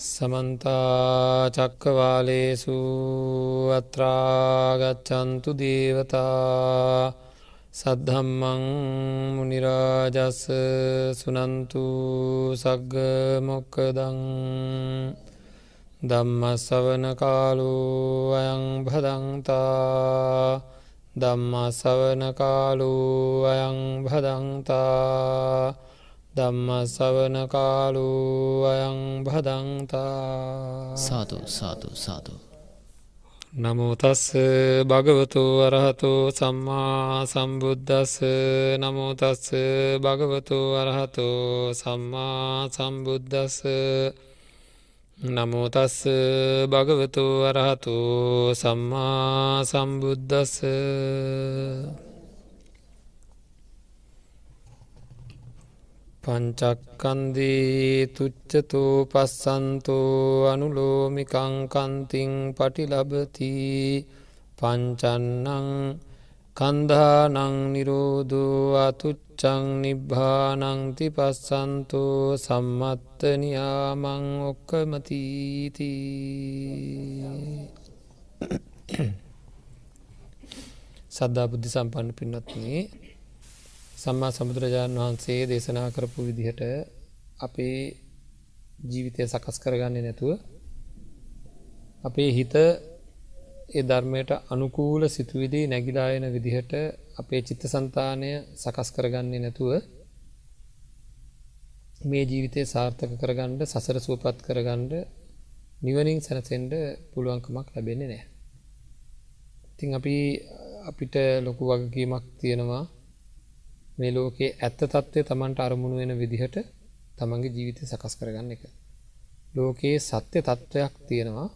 සමන්තා චක්කවාලේසු අත්‍රාගච්චන්තු දේවතා සද්ධම්මං මුනිරාජස්ස සුනන්තු සග්ග මොක්කදං දම්මසවන කාලු අයං භදන්තා දම්මසවන කාලු අයං භදන්තා ධම්මසවන කාලු අයං භදන්තා. සාතු සාතු සාතු නමුතස්ස භගවතු වරහතු සම්මා සම්බුද්ධස්ස නමුතස්ස භගවතු වරහතු සම්මා සම්බුද්ධස්ස නමුතස්ස භගවතු වරහතු සම්මා සම්බුද්ධස්ස පංචක්කන්දී තුච්චතු පස්සන්තෝ අනුලෝමිකංකන්තිං පටිලබති පංචන්නං කන්දානං නිරෝධෝ අතුච්චං නිබ්භානංති පස්සන්තෝ සම්මත්තනයාමං ඔක්කමතීති. සද්ධා බුද්ධි සම්පන්න පින්නත්නේ සම්මා සමුදුරජාණන් වහන්සේ දේශනා කරපු විදිහට අපේ ජීවිතය සකස් කරගන්නේ නැතුව අපේ හිත ඒ ධර්මයට අනුකූල සිතුවිදී නැගිලායන විදිහට අපේ චිත්ත සන්තානය සකස් කරගන්නේ නැතුව මේ ජීවිතය සාර්ථක කරගණ්ඩ සසර සුවපත් කරගණ්ඩ නිවනින් සැනසෙන්ඩ පුළුවන්කමක් ලැබෙන්නේ නෑ. ඉතිං අපි අපිට ලොකු වගකීමක් තියෙනවා මේ ලෝකයේ ඇත්ත තත්ත්වය තමන්ට අරමුණු වෙන විදිහට තමන්ගේ ජීවිතය සකස් කරගන්න එක. ලෝකයේ සත්‍ය තත්ත්වයක් තියෙනවා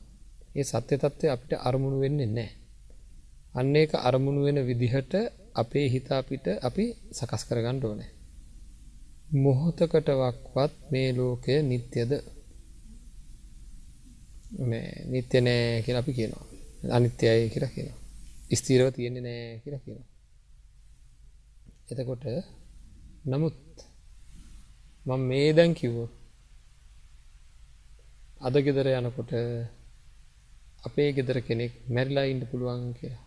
ඒ සත්‍ය තත්ත්වය අපිට අරමුණු වෙන්නේ නෑ. අන්න ඒක අරමුණු වෙන විදිහට අපේ හිත අපිට අපි සකස් කරගන්න ඕනෑ. මොහොතකටවක්වත් මේ ලෝකය නිත්‍යද නිත්‍ය නෑ කියලා අපි කියනවා අනිත්‍යයි කියලා කියනවා. ස්තීරව තියෙන්නේ නෑ කියලා කියනවා. එතකොට නමුත් මම මේ දැන් කිව්ව. අද ගෙදර යනකොට අපේ ගෙදර කෙනෙක් මැරිලා ඉන්න පුළුවන් කියලා.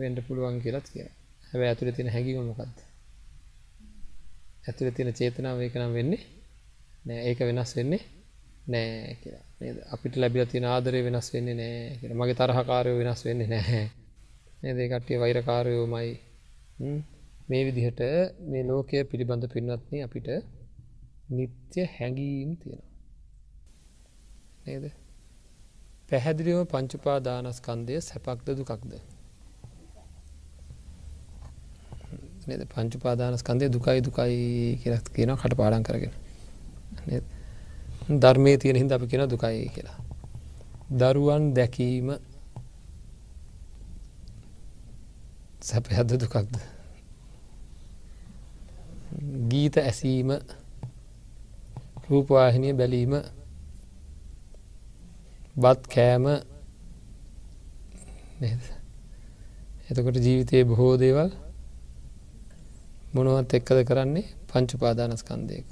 වෙන්ඩ පුළුවන් කියලත් කිය හැබැ ඇතුළ තියෙන හැකිීම මොකක්ද ඇතුළ තියෙන චේතනාව ඒක නම් වෙන්නේ නෑ. ඒක වෙනස් වෙන්නේ නෑ කියලා. නේද? අපිට ලැබිල තියෙන ආදරය වෙනස් වෙන්නේ නෑ කියලා. මගේ තරහකාරයෝ වෙනස් වෙන්නේ නැහැ නේද? කට්ටිය වෛරකාරයෝමයි. මේ විදිහට මේ ලෝකය පිළිබඳ පින්වත්න අපිට නිත්‍ය හැඟීම් තියෙනවා. නේද පැහැදිලිවම පංචුපාදානස්කන්දය සැපක්ද දුකක්ද. නද පංචුපාදානස්කන්දය දුකයි දුකයි කියලත් කියන කට පාඩන් කරගෙන. ධර්මය තියෙන හිද අපි කියෙන දුකයි කියලා. දරුවන් දැකීම සැපහද දුකක්ද? ගීත ඇසීම රූපවාහිනය බැලීම බත් කෑම එතකොට ජීවිතයේ බොහෝ දේවල් මොනුවත් එක්කද කරන්නේ? පංචුපාදානස්කන්දයක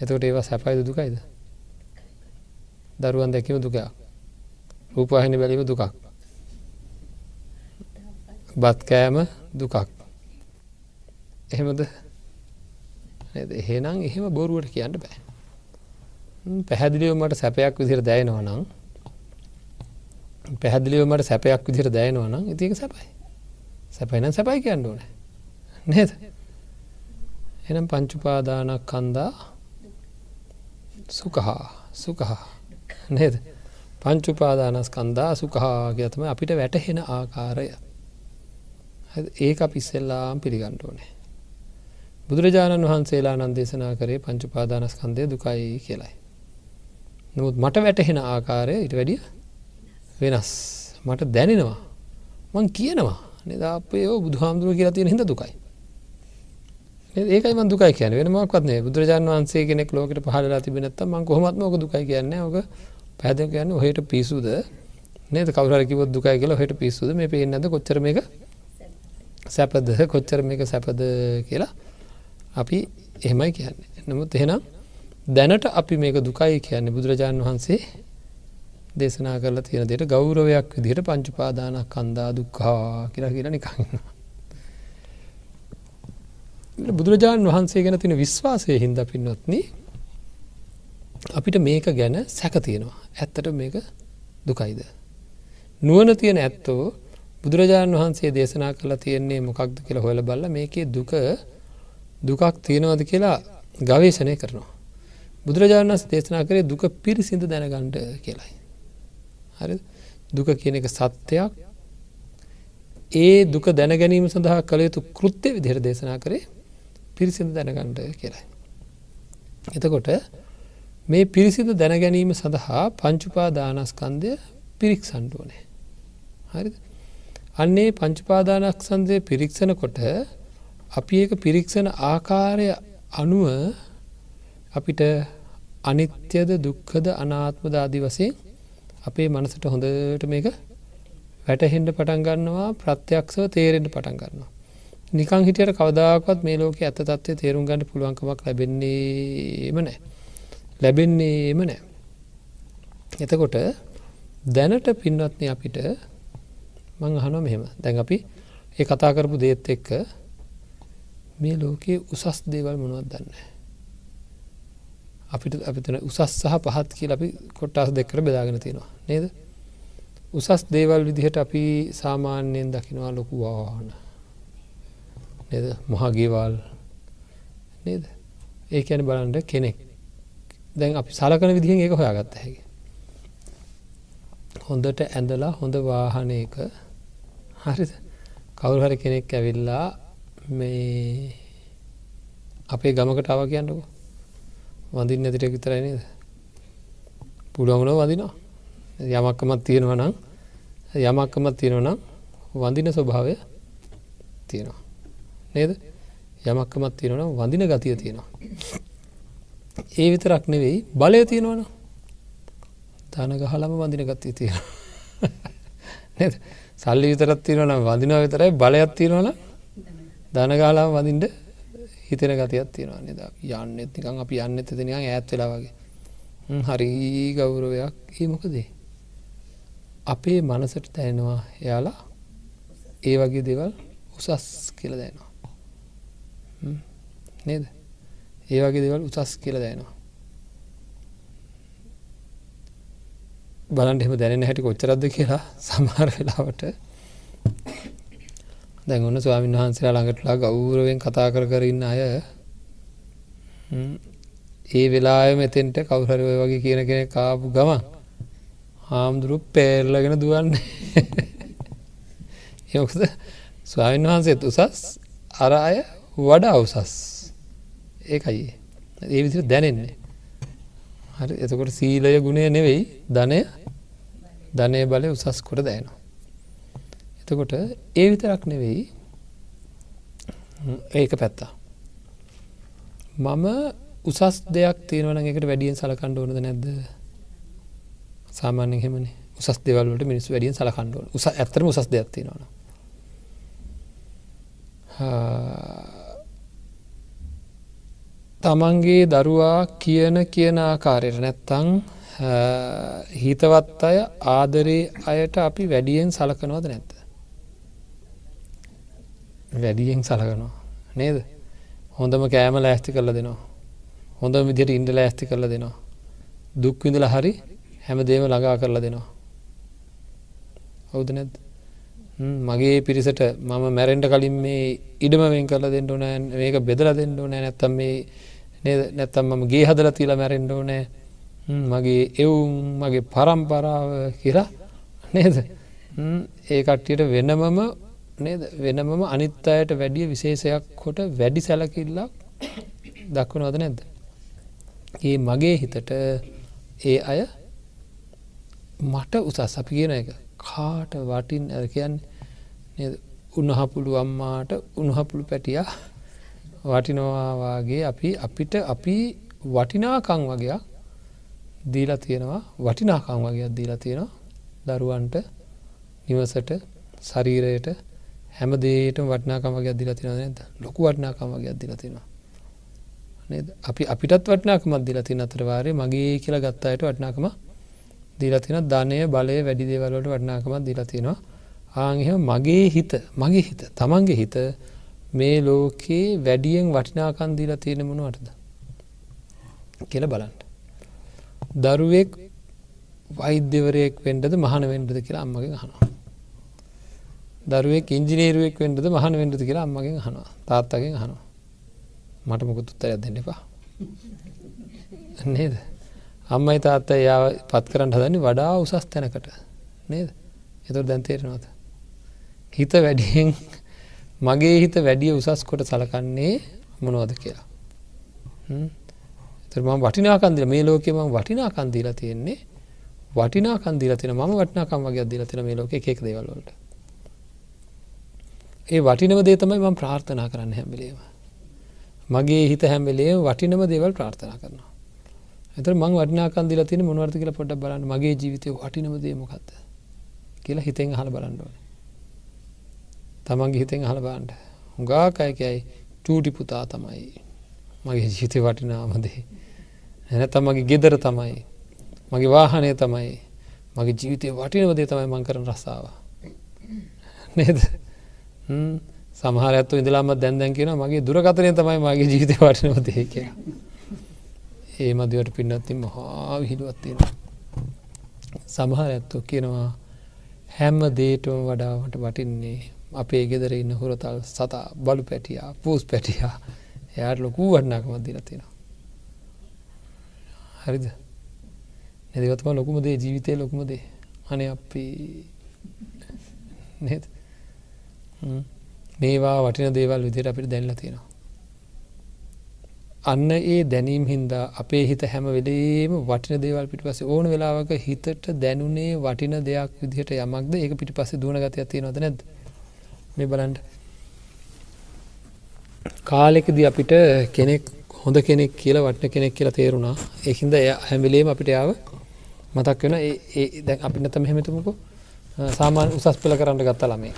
එතකොට ඒවා සැපයිද දුකයිද? දරුවන් දැකීම දුකයක්. රූපවාහිනි බැලීම දුකක්. බත් කෑම දුකක්. එහෙමද? එහෙනම් එහෙම බොරුවට කියන්න බෑ. පැහැදිලිව මට සැපයක් විදිර දැයනවා නම් පැහැදිලිව මට සැපයක් විදිර දැයනවා නම් ඉතික සැපයි. සැපයින සැපයි කියන්න ඕන. නේද? එනම් පංචුපාදානක් කන්දා සුකහා සුකහා නේද? පංචුපාදානස් කන්දා සුකහා කියතම අපිට වැටහෙන ආකාරය. ඒ අපි ඉස්සෙල්ලාම් පිළිගණ්ඩ ඕනේ. බුදුරජාණන් වහන්සේලා නන් දේශනා කරේ පංචුපාදානස්කන්දය දුකයි කියලයි. නමුත් මට වැටහෙන ආකාරය ඉට වැඩිය වෙනස්. මට දැනෙනවා. මං කියනවා. නිදාපයෝ බුදුහාමුදුරුව කියලා තියෙන හිද දුකයි. ඒකයි මන් දුකයි කියන වෙනමක්වත්නේ බුදුරජාන් වන්සේ කෙනෙක් ලෝකට පහලලා තිබෙනත්ත මං කොහොමත්ම ඕක දුකයි කියන්න. ඕක පැද කියන්න ඔහට පිසුද නේද? කවරකිව දුකයි කියලා හට පිස්සුද? මේ පේන්නද කොච්චර එක සැපද කොච්චර මේක සැපද කියලා අපි එහෙමයි කියන්නේ නමුත් එහෙනම් දැනට අපි මේක දුකයි කියන්නේ බුදුරජාණන් වහන්සේ දේශනා කරලා තියෙන දෙට ගෞරවයක් විදිහට පංචුපාදානක් කන්දා දුක්කා කියලා කියලා නිකන්න. බුදුරජාණන් වහන්සේ ගැන තින විශ්වාසය හින්ද පින්නොත්න අපිට මේක ගැන සැක තියෙනවා ඇත්තට මේක දුකයිද. නුවන තියෙන ඇත්තෝ බුදුරජාණන් වහන්සේ දේශනා කළ තියෙන්නේ මොකක්ද කියලා හොල බල්ල මේකේ දුක දුකක් තියෙනවද කියලා ගවේශණය කරනවා. බුදුරජාණන් වන්ස දේශනා කරේ දුක පිරිසිඳ දැනගණ්ඩ කියලායි. හරි දුක කියන එක සත්‍යයක් ඒ දුක දැනගැනීම සඳහා කළ යුතු කෘත්‍ය විදිහර දේශනා කරේ පිරිසිඳ දැනගණ්ඩ කියලයි. එතකොට මේ පිරිසිදු දැනගැනීම සඳහා පංචුපා දානස්කන්දය පිරික් සන්ඩුවනේ. හරි අන්නේ පංචුපාදානක් සන්දය පිරික්ෂණ කොට අපි ඒක පිරික්ෂණ ආකාරය අනුව අපිට අනිත්‍යද දුක්කද අනාත්මදාදී වසේ අපේ මනසට හොඳට මේක වැටහෙන්ඩ පටන් ගන්නවා ප්‍රත්‍යක්ෂව තේරෙන්ට පටන් ගන්නවා. නිකං හිටියට කවදාකවත් මේ ලෝක ඇත තත්වය තේරුම් ගන්න පුළුවන්කමක් ලැබෙන්නේම නෑ. ලැබෙන්නේම නෑ. එතකොට දැනට පින්වත්න අපිට මං අහනො මෙහෙම. දැන් අපි ඒ කතා කරපු දේත් එක්ක මේ ලෝකයේ උසස් දේවල් මොනුවත් දන්න. අපිට අපිතන උසස් සහ පහත් කියල අපි කොට්ටස් දෙකර බෙදාගෙන තියෙනවා නේද? උසස් දේවල් විදිහට අපි සාමාන්‍යයෙන් දකිනවා ලොකු වාහන. නේද? මොහගේවල් නේද? ඒ ඇන බලන්ට කෙනෙක්. දැන් අපි සලකන විදිහෙන් ඒක හොයාගත්ත හැකි හොඳට ඇඳලා හොඳ වාහනයක හරිද? කවුරු හරි කෙනෙක් ඇවිල්ලා මේ අපේ ගමකට අව කියන්නකෝ. වඳින් නැතිට විතරයි නේද? පුළුවන්ගුණ වදිනවා යමක්කමත් තියෙනව නම් යමක්කමත් තියෙනව නම් වඳින ස්වභාවය තියෙනවා. නේද? යමක්කමත් තියෙනවන වඳින ගතිය තියෙනවා. ඒ විතරක් නෙවෙයි බලය තියෙනවන තනගහලම වඳින ගතිය තියෙන නේද? සල්ලි විතරත් තියෙනවන වදිනව විතරයි බලයක් තියෙනවන දනගාලාම වදින්ට හිතෙන ගතියක් තියෙනවා නද? යන්න එත්නිකං අපි යන්න එත නිකං ඇත් වෙලා වගේ. හරි ගෞරවයක්. ඒ මොකදේ? අපේ මනසට තැනවා එයාලා ඒ වගේ දෙවල් උසස් කියල දැනවා නේද? ඒ වගේ දෙවල් උසස් කියල දැනවා බලන්ට එම දැනෙන හැටි කොච්චරද්ද කියලා සමහර වෙලාවට. දැන් ඔන්න ස්වාමීන් වහන්සේලා ළඟටලා ගෞරවෙන් කතා කර කරන්න අය ඒ වෙලා මෙතෙන්ට කවුහරි ඔය වගේ කියන කෙන කාපු ගම හාමුදුරු පේරලගෙන දුවන්න. යොකද ස්වාමීන් වහන්සේත් උසස් අර අය වඩා උසස්. ඒකයි. ඒ විදිර දැනෙන්නේ. හරි. එතකොට සීලය ගුණය නෙවෙයි ධනය. ධනය බලය උසස් කොට දැනවා එතකොට ඒ විතරක් නෙවෙයි ඒක පැත්තා. මම උසස් දෙයක් තියෙනවන එකට වැඩියෙන් සලකණ්ඩ ඕනද නැද්ද? සාමාන්‍ය හෙමන උසස් දෙවල්ට මිනිස් වැඩියෙන් සලකණ්ඩුවන උස ඇතරම උසස් දෙයක් තියෙනවන. තමන්ගේ දරුවා කියන කියන ආකාරයට නැත්තං හිතවත් අය ආදරේ අයට අපි වැඩියෙන් සලකනවද නැත්ත. වැඩියෙන් සලකනවා. නේද? හොඳම කෑම ලෑස්ති කරල දෙනවා. හොඳ විදියට ඉන්ඩ ලෑස්ති කරල දෙනවා. දුක්විඳල හරි හැම දේම ළඟා කරලා දෙනවා. හවුද නැද මගේ පිරිසට මම මැරෙන්ට කලින් මේ ඉඩම වෙන් කරලා දෙන්නඩ නෑ මේක බෙදල දෙන්නඩ නෑ නැත්තම් මේ නේද? නැත්තම් මම ගේ හදල තිීල මැරෙන්ඩෝ නෑ මගේ එවුම් මගේ පරම්පරාව කියලා නේද? ඒ කට්ටියට වෙනමම නේද? වෙනමම අනිත් අයට වැඩිය විශේෂයක් කොට වැඩි සැලකිල්ලක් දක්වනවද නැද්ද. ඒ මගේ හිතට ඒ අය මට උසස්. අපි කියන එක. කාට වටින් ඇ කියන්නේ උන්නහපුළු අම්මාට උණහපුළු පැටිය වටිනවාවාගේ අපි අපිට අපි වටිනාකං වගේයක් දීලා තියෙනවා. වටිනාකං වගේයක් දීලා තියෙනවා. දරුවන්ට නිවසට ශරීරයට හැම දේට වටනාකම වගේ අදදිල තින නැද ලොකු වටනාකම වගේ අදදිල තිෙනවා අපි අපිටත් වටනාකමත් දිලා තින අතරවාරය මගේ කියලා ගත්තායට වටනාකම දීලතින ධනය බලය වැඩි දේවල්ලට වටනාකමත් දිලතිනවා ආංහ මගේ හිත මගේ හිත තමන්ගේ හිත මේ ලෝකයේ වැඩියෙන් වටිනාකන් දීලා තියෙන මොනවටද? කියල බලන්ට දරුවෙක් වෛද්‍යවරයෙක් වෙන්ඩද මහන වෙන්ඩද කියලා අම්මගේ හනවා දරුවෙක් ඉංජිනේරුවෙක් වෙන්ඩද මහන වෙන්ඩද කියලා අම්මගෙන් හනවා තාත්තගෙන් හනවා මට මොකුත් උත්තර දෙන්න එපා. නේද? අම්මයි තාත්ත යා පත් කරන්න හදන්නේ වඩා උසස් තැනකට. නේද? එතුර දැන්තේරනවත හිත වැඩියෙන් මගේ හිත වැඩිය උසස් කොට සලකන්නේ මොනවද කියලා. තරම වටිනාකන්දිල මේ ලෝකෙම වටිනා කන්දීලා තියෙන්නේ වටිනා කන්දිල තින ම වටනාකම් වගේ අදදිල තින මේ ලෝක එකෙක් දේවල්ලට ඒ වටිනව දේ තමයි මම ප්‍රාර්ථනා කරන්න හැමිලේම මගේ හිත හැමිලේ වටිනම දේවල් ප්‍රාර්ථනා කරනවා. එතර මං වටිනාකන් දිල තින මොනවර්ත කියලා පොඩ්ඩ බලන්න. මගේ ජීවිතය වටිනම දේ මොකක්ද කියලා හිතෙන් හල බලන්න ඕන. තමන්ගේ හිතෙන් හල බාන්ඩ හුඟාකයකයි චූටි පුතා තමයි. මගේ ජීවිතය වටිනාමදේ එන තමගේ ගෙදර තමයි. මගේ වාහනය තමයි. මගේ ජීවිතය වටිනවදේ තමයි මං කරන රස්සාාව නේද? සමහර ඇත්තු ඉඳලාම දැන්දැන් කියෙන මගේ දුරකතරය තමයි මගේ ජීවිතය වටිනවදේ කිය ඒ මදිවට පින්නත්ති මහා විහිළුවත්තිෙන සමහර ඇත්තෝ කියනවා හැම්ම දේටම වඩාවට වටින්නේ අපේ ගෙදර ඉන්න හොරතල් සතා බලු පැටියා පූස් පැටියා. එයාට ලොකූ වටනාකමත් දිලතිනවා හරිද? නැතිවත්ම ලොකුම දේ ජීවිතය ලොකුම දේ. අන අපි නේද? මේවා වටින දේවල් විදියට අපිට දැල්ල තියෙනවා. අන්න ඒ දැනීම් හින්දා අපේ හිත හැම වෙලේම වටින දේවල් පිට පස ඕන වෙලාවක හිතට දැනුනේ වටින දෙයක් විදිහට යමක්ද? ඒක පිටි පස්සේ දුවන ගතියක් තියෙනවද නැද මේ බලන්ට කාලෙකදී අපිට කෙනෙක් හොඳ කෙනෙක් කියලා වටන කෙනෙක් කියලා තේරුණා. ඒහින්ද එය හැමිලේම අපිට යාව මතක් වෙන ඒ දැන් අපි නැතම හෙමතුමකු සාමාන්‍ය උසස් පෙළ කරන්න ගත්තා ළමේ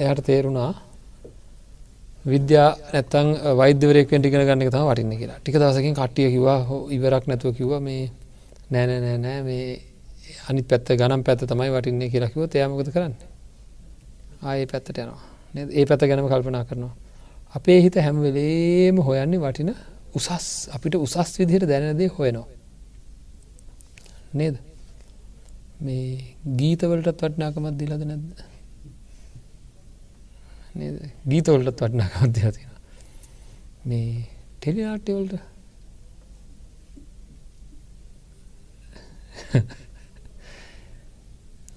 එයට තේරුණා විද්‍යා නැත්තං වෛද්‍යවරයක් ටිගෙන ගන්න තම වටින්න කියලා. ටික දසකින් කට්ටිය කිවා ඉවරක් නැතුව කිව මේ නෑන නෑ නෑ මේ අනි පැත්ත ගනම් පැත්ත තමයි වටින්නේ කියලා කිව තයමකද කරන්න? ආයේ පැත්තට යනවා. ඒ පැත්ත ගැනම කල්පනා කරනවා. අපේ හිත හැම්වෙලේම හොයන්නේ වටින උසස් අපිට උසස් විදිහට දැනදේ හොයනවා. නේද? මේ ගීතවලටත් වටනාකමත් දිලද නැද්ද? ගීතවලටත් වටනාකමත් දිලා තියෙන මේ ටෙලිනාට්‍යවලට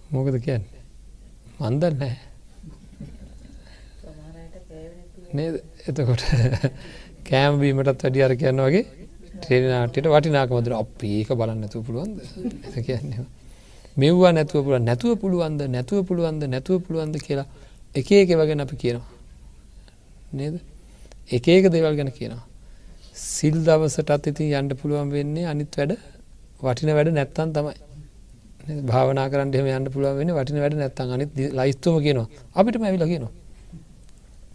මොකද කියන්නේ? මන්දන්න නේද? එතකොට කෑම්බීමටත් වැඩි අර කියන්න වගේ ට්‍රේනාටයට වටිනාකමදර අප ඒක බලන්න නැතුව පුළුවන්ද? කියන්නේ. මෙව්වා නැතුව පුළුව නැතුව පුළුවන්ද නැතුව පුළුවන්ද නැතුව පුළුවන්ද කියලා එක එක වගෙන අපි කියනවා. නේද? එක ඒක දේවල් ගැන කියනවා. සිල් දවසටත් ඉතින් යන්ඩ පුළුවන් වෙන්නේ අනිත් වැඩ වටින වැඩ නැත්තන් තමයි. භාවනා කරන්න එහම යන්න පුළුවන් වෙන වටින වැඩ නැත්තන් අනිත් ලයිස්තුම කියනවා. අපිට මැවිල කියනවා.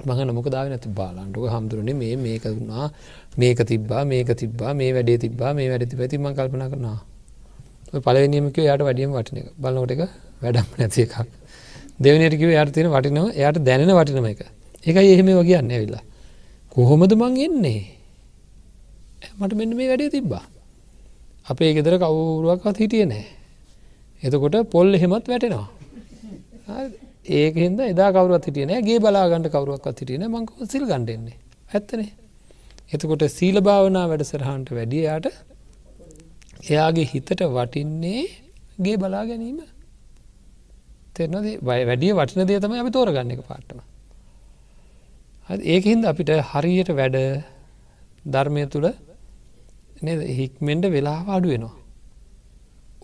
මඟ නොක දාව නැති බාලන්ටුක හමුදුරනේ මේ මේක වුණා මේක තිබ්බා මේක තිබ්බා මේ වැඩේ තිබ්බා මේ වැඩ තිබ තිම කල්පන කරනවා පලවෙනියමක යට වැඩියම වටින එක. බලනොට එක වැඩම් නැති එකක්. දෙවනටකිව යට තියෙන වටිනව එයට දැනෙන වටිනම එක. එකයි එහෙම වගේන්න ඇවිල්ලා. කොහොමද මං එන්නේ? මට මෙන්න මේ වැඩේ තිබ්බා? අපේ ගෙදර කවුරුවක්වත් හිටිය නෑ එතකොට පොල් එහෙමත් වැටෙනවා. ඒක හිද එදා කවරුවත් හිටියන ගේ බලාගන්නට කවරුවක්වත් හිටියන මංක සිල් ගණඩෙන්නේ ඇත්තනේ. එතකොට සීල භාවනා වැඩ සරහන්ට වැඩියයාට එයාගේ හිතට වටින්නේ ගේ බලා ගැනීම. තෙරනද වැඩිය වටින දේ තම අපි තෝරගන්න එක පාටම. ඒක හින්ද අපිට හරියට වැඩ ධර්මය තුළ හික්මෙන්ට වෙලා අඩු වෙනවා.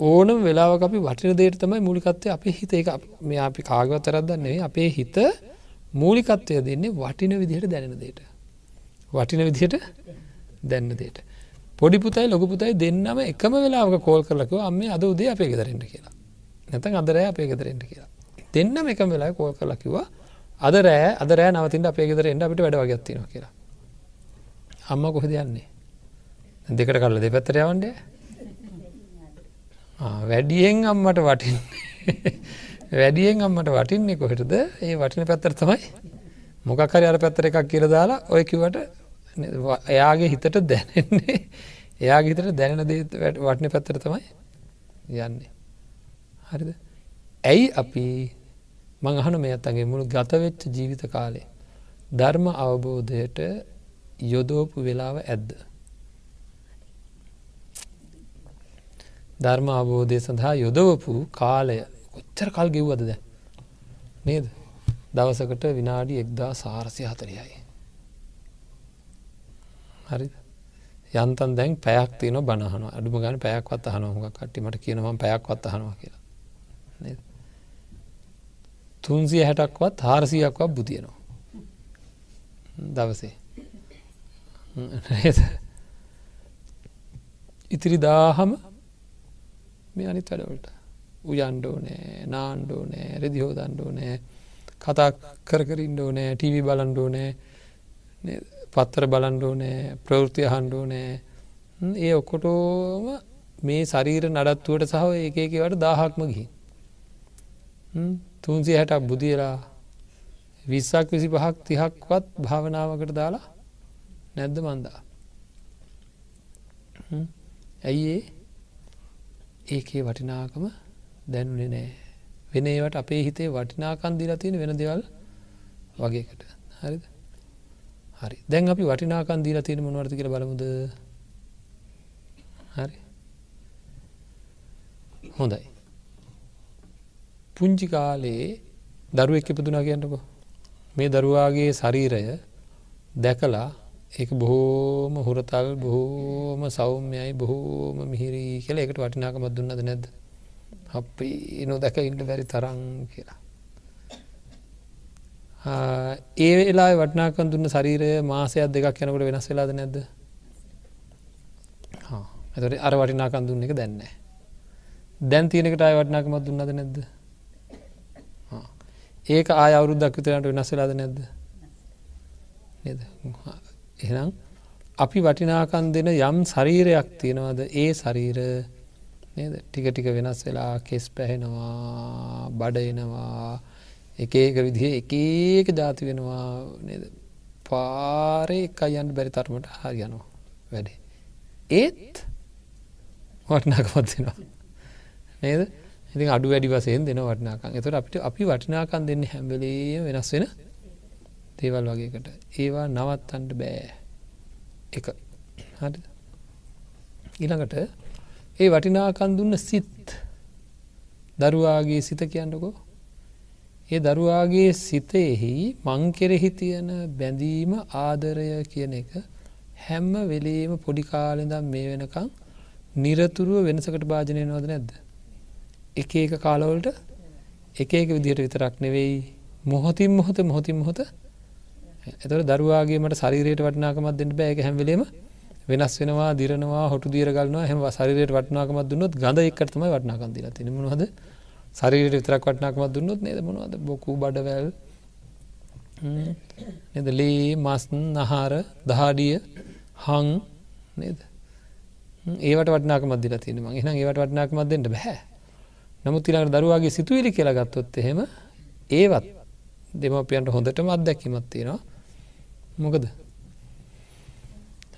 ඕනම් වෙලාව අපි වටින දේට තමයි මූලිකත්වය අපේ හිත. එක මේ අපි කාගවත් තරත්දන්නේ අපේ හිත මූලිකත්වය දෙන්නේ වටින විදිහට දැනෙන දේට. වටින විදිහට දැන්න දේට. පොඩි පුතයි ලොක පුතයි දෙන්නම එකම වෙලාවක කෝල් කරලකව අම්ම අද උදේ අපේ ගෙදරෙන්ට කියලා. නැතන් අදරෑ අපේ ගෙදරෙන්ට කියලා. දෙන්නම එකම වෙලා කෝල් කරලා කිවා අද රෑ අද රෑ නවතින්ට අපේ ගෙදර එන්න අපිට වැඩ වගත්තින කියලා. අම්ම කොහෙද යන්නේ? දෙකට කල්ල දෙපැත්තර යවන්ඩ වැඩියෙන් අම්මට වටින් වැඩියෙන් අම්මට වටින්නේ කොහෙටද? ඒ වටින පැත්තර තමයි. මොකක්හරි අර පැත්තර එකක් කියල දාලා ඔය කිවට එයාගේ හිතට දැනෙන්නේ. එයාගේ හිතට දැනෙන දේ වටින පැත්තර තමයි යන්නේ. හරිද? ඇයි අපි මං අහන මේ අත්තගේ මුළු ගතවෙච්ච ජීවිත කාලේ ධර්ම අවබෝධයට යොදෝපු වෙලාව ඇද්ද. ධර්ම අවබෝධය සඳහා යොදවපු කාලය. කොච්චර කල් ගෙව්වද ද නේද? දවසකට විනාඩි එක්දා සාරසය හතරියයි. හරි යන්තන් දැන් පැයක් තියන බනහන අඩුම ගන පැයක්වත් අහන හොක කට්ටිමට කියනවම් පැයක්වත් අහනවා කියලා. නේද තුන්සිය හැටක්වත් හාරසියක්වත් බුතියනවා දවසේ. ඉතිරි දාහම මේ අනිත් වැඩවලට උයන්ඩෝ නෑ නාන්ඩෝ නෑ රෙදිහෝ දන්ඩෝ නෑ කතා කරකරින්ඩෝ නෑ ටීවි බලන්ඩෝ නෑ පත්තර බලන්ඩෝ නෑ ප්‍රවෘතිය හන්ඩෝ නෑ ඒ ඔක්කොටෝම මේ ශරීර නඩත්තුවට සහ ඒකේකට දාහක්ම ගිහි තුන්සිය හැටක් බුදියලා විස්සක් විසි පහක් තිහක්වත් භාවනාවකට දාලා නැද්ද මන්දා ඇයි ඒ? ඒකේ වටිනාකම දැනුනේ නෑ. වෙන ඒවට අපේ හිතේ වටිනාකන් දිලා තියෙන වෙන දෙවල් වගේකට. හරිද? හරි. දැන් අපි වටිනාකන් දීලා තියෙන මොනවර්ද කියලා බලමුද? හරි. හොඳයි. පුංචි කාලේ දරුවෙක් ඉපදුනා කියන්නකෝ. මේ දරුවාගේ ශරීරය දැකලා ඒක බොහෝම හුරතල් බොහෝම සෞම්‍යයි බොහෝම මිහිරී කියලා එකට වටිනාකමත් දුන්නද නැද්ද? අපි නො දැක ඉන්න බැරි තරං කියලා. ඒ වෙලා වටනාකන් දුන්න ශරීරය මාසයක් දෙකක් යනකට වෙනස් වෙලාද නැද්ද? ඇතට අර වටිනාකන් දුන්න එක දැන්න දැන් තියෙනකට අය වටනාකමත් දුන්නද නැද්ද? ඒක ආය අවුරුද්දක් විතරට වෙනස් වෙලාද නැද්ද? නද? එහෙනම් අපි වටිනාකන් දෙන යම් ශරීරයක් තියෙනවද? ඒ ශරීර නේද? ටික ටික වෙනස් වෙලා කෙස් පැහෙනවා බඩ එනවා එක ඒක විදිහ එක ඒක ජාති වෙනවා නේද? පාරේ එක අයන්න බැරි තරමට හරියනවා වැඩේ. ඒත් වටනාකමත් දෙෙනවා. නේද? ඉතින් අඩු වැඩි වසයෙන් දෙන වටනාකන් එතට අපිට අපි වටිනාකන් දෙන්න හැම්බලේ වෙනස් වෙන දේවල් වගේකට ඒවා නවත්තන්ට බෑ. එක හරි ඊළඟට ඒ වටිනාකන් දුන්න සිත්. දරුවාගේ සිත කියන්නකෝ. ඒ දරුවාගේ සිතෙහි මං කෙරෙහි තියෙන බැඳීම ආදරය කියන එක හැම්ම වෙලේම පොඩිකාලෙදම් මේ වෙනකං නිරතුරුව වෙනසකට භාජනය නොද නැද්ද? එක ඒක කාලවලට එක එක විදිහට විතරක් නෙවෙයි මොහොතින් මොහොත මොහොතින් මොහොත. එතට දරුවාගේමට ශරීරයට වටනාකමත් දෙන්න බෑක හැමලේම වෙනස් වෙනවා දිරනවා හොටු දීර ගලනවා හැම ශරීරයට වටනාකමත් දුන්නොත් ගඳ එක්කටම වටනාකම් දිලා තින මොහද ශරීරයට විතරක් වටනාකමත් දුන්නොත් නේද? මොනවද? බොකු බඩවැල් නද? ලේ මස්න් නහාර දහාඩිය හං නේද? ඒවට වටනාකමත් දිලා තින ම. එහන ඒවට වටනාකමත් දෙන්නට බැහැ නමුත් ඊළඟට දරුවාගේ සිතුවිලි කියලා ගත්තොත් එහෙම ඒවත් දෙමව්පියන්ට හොඳටම අත්දැකීමක් තියෙනවා. මොකද?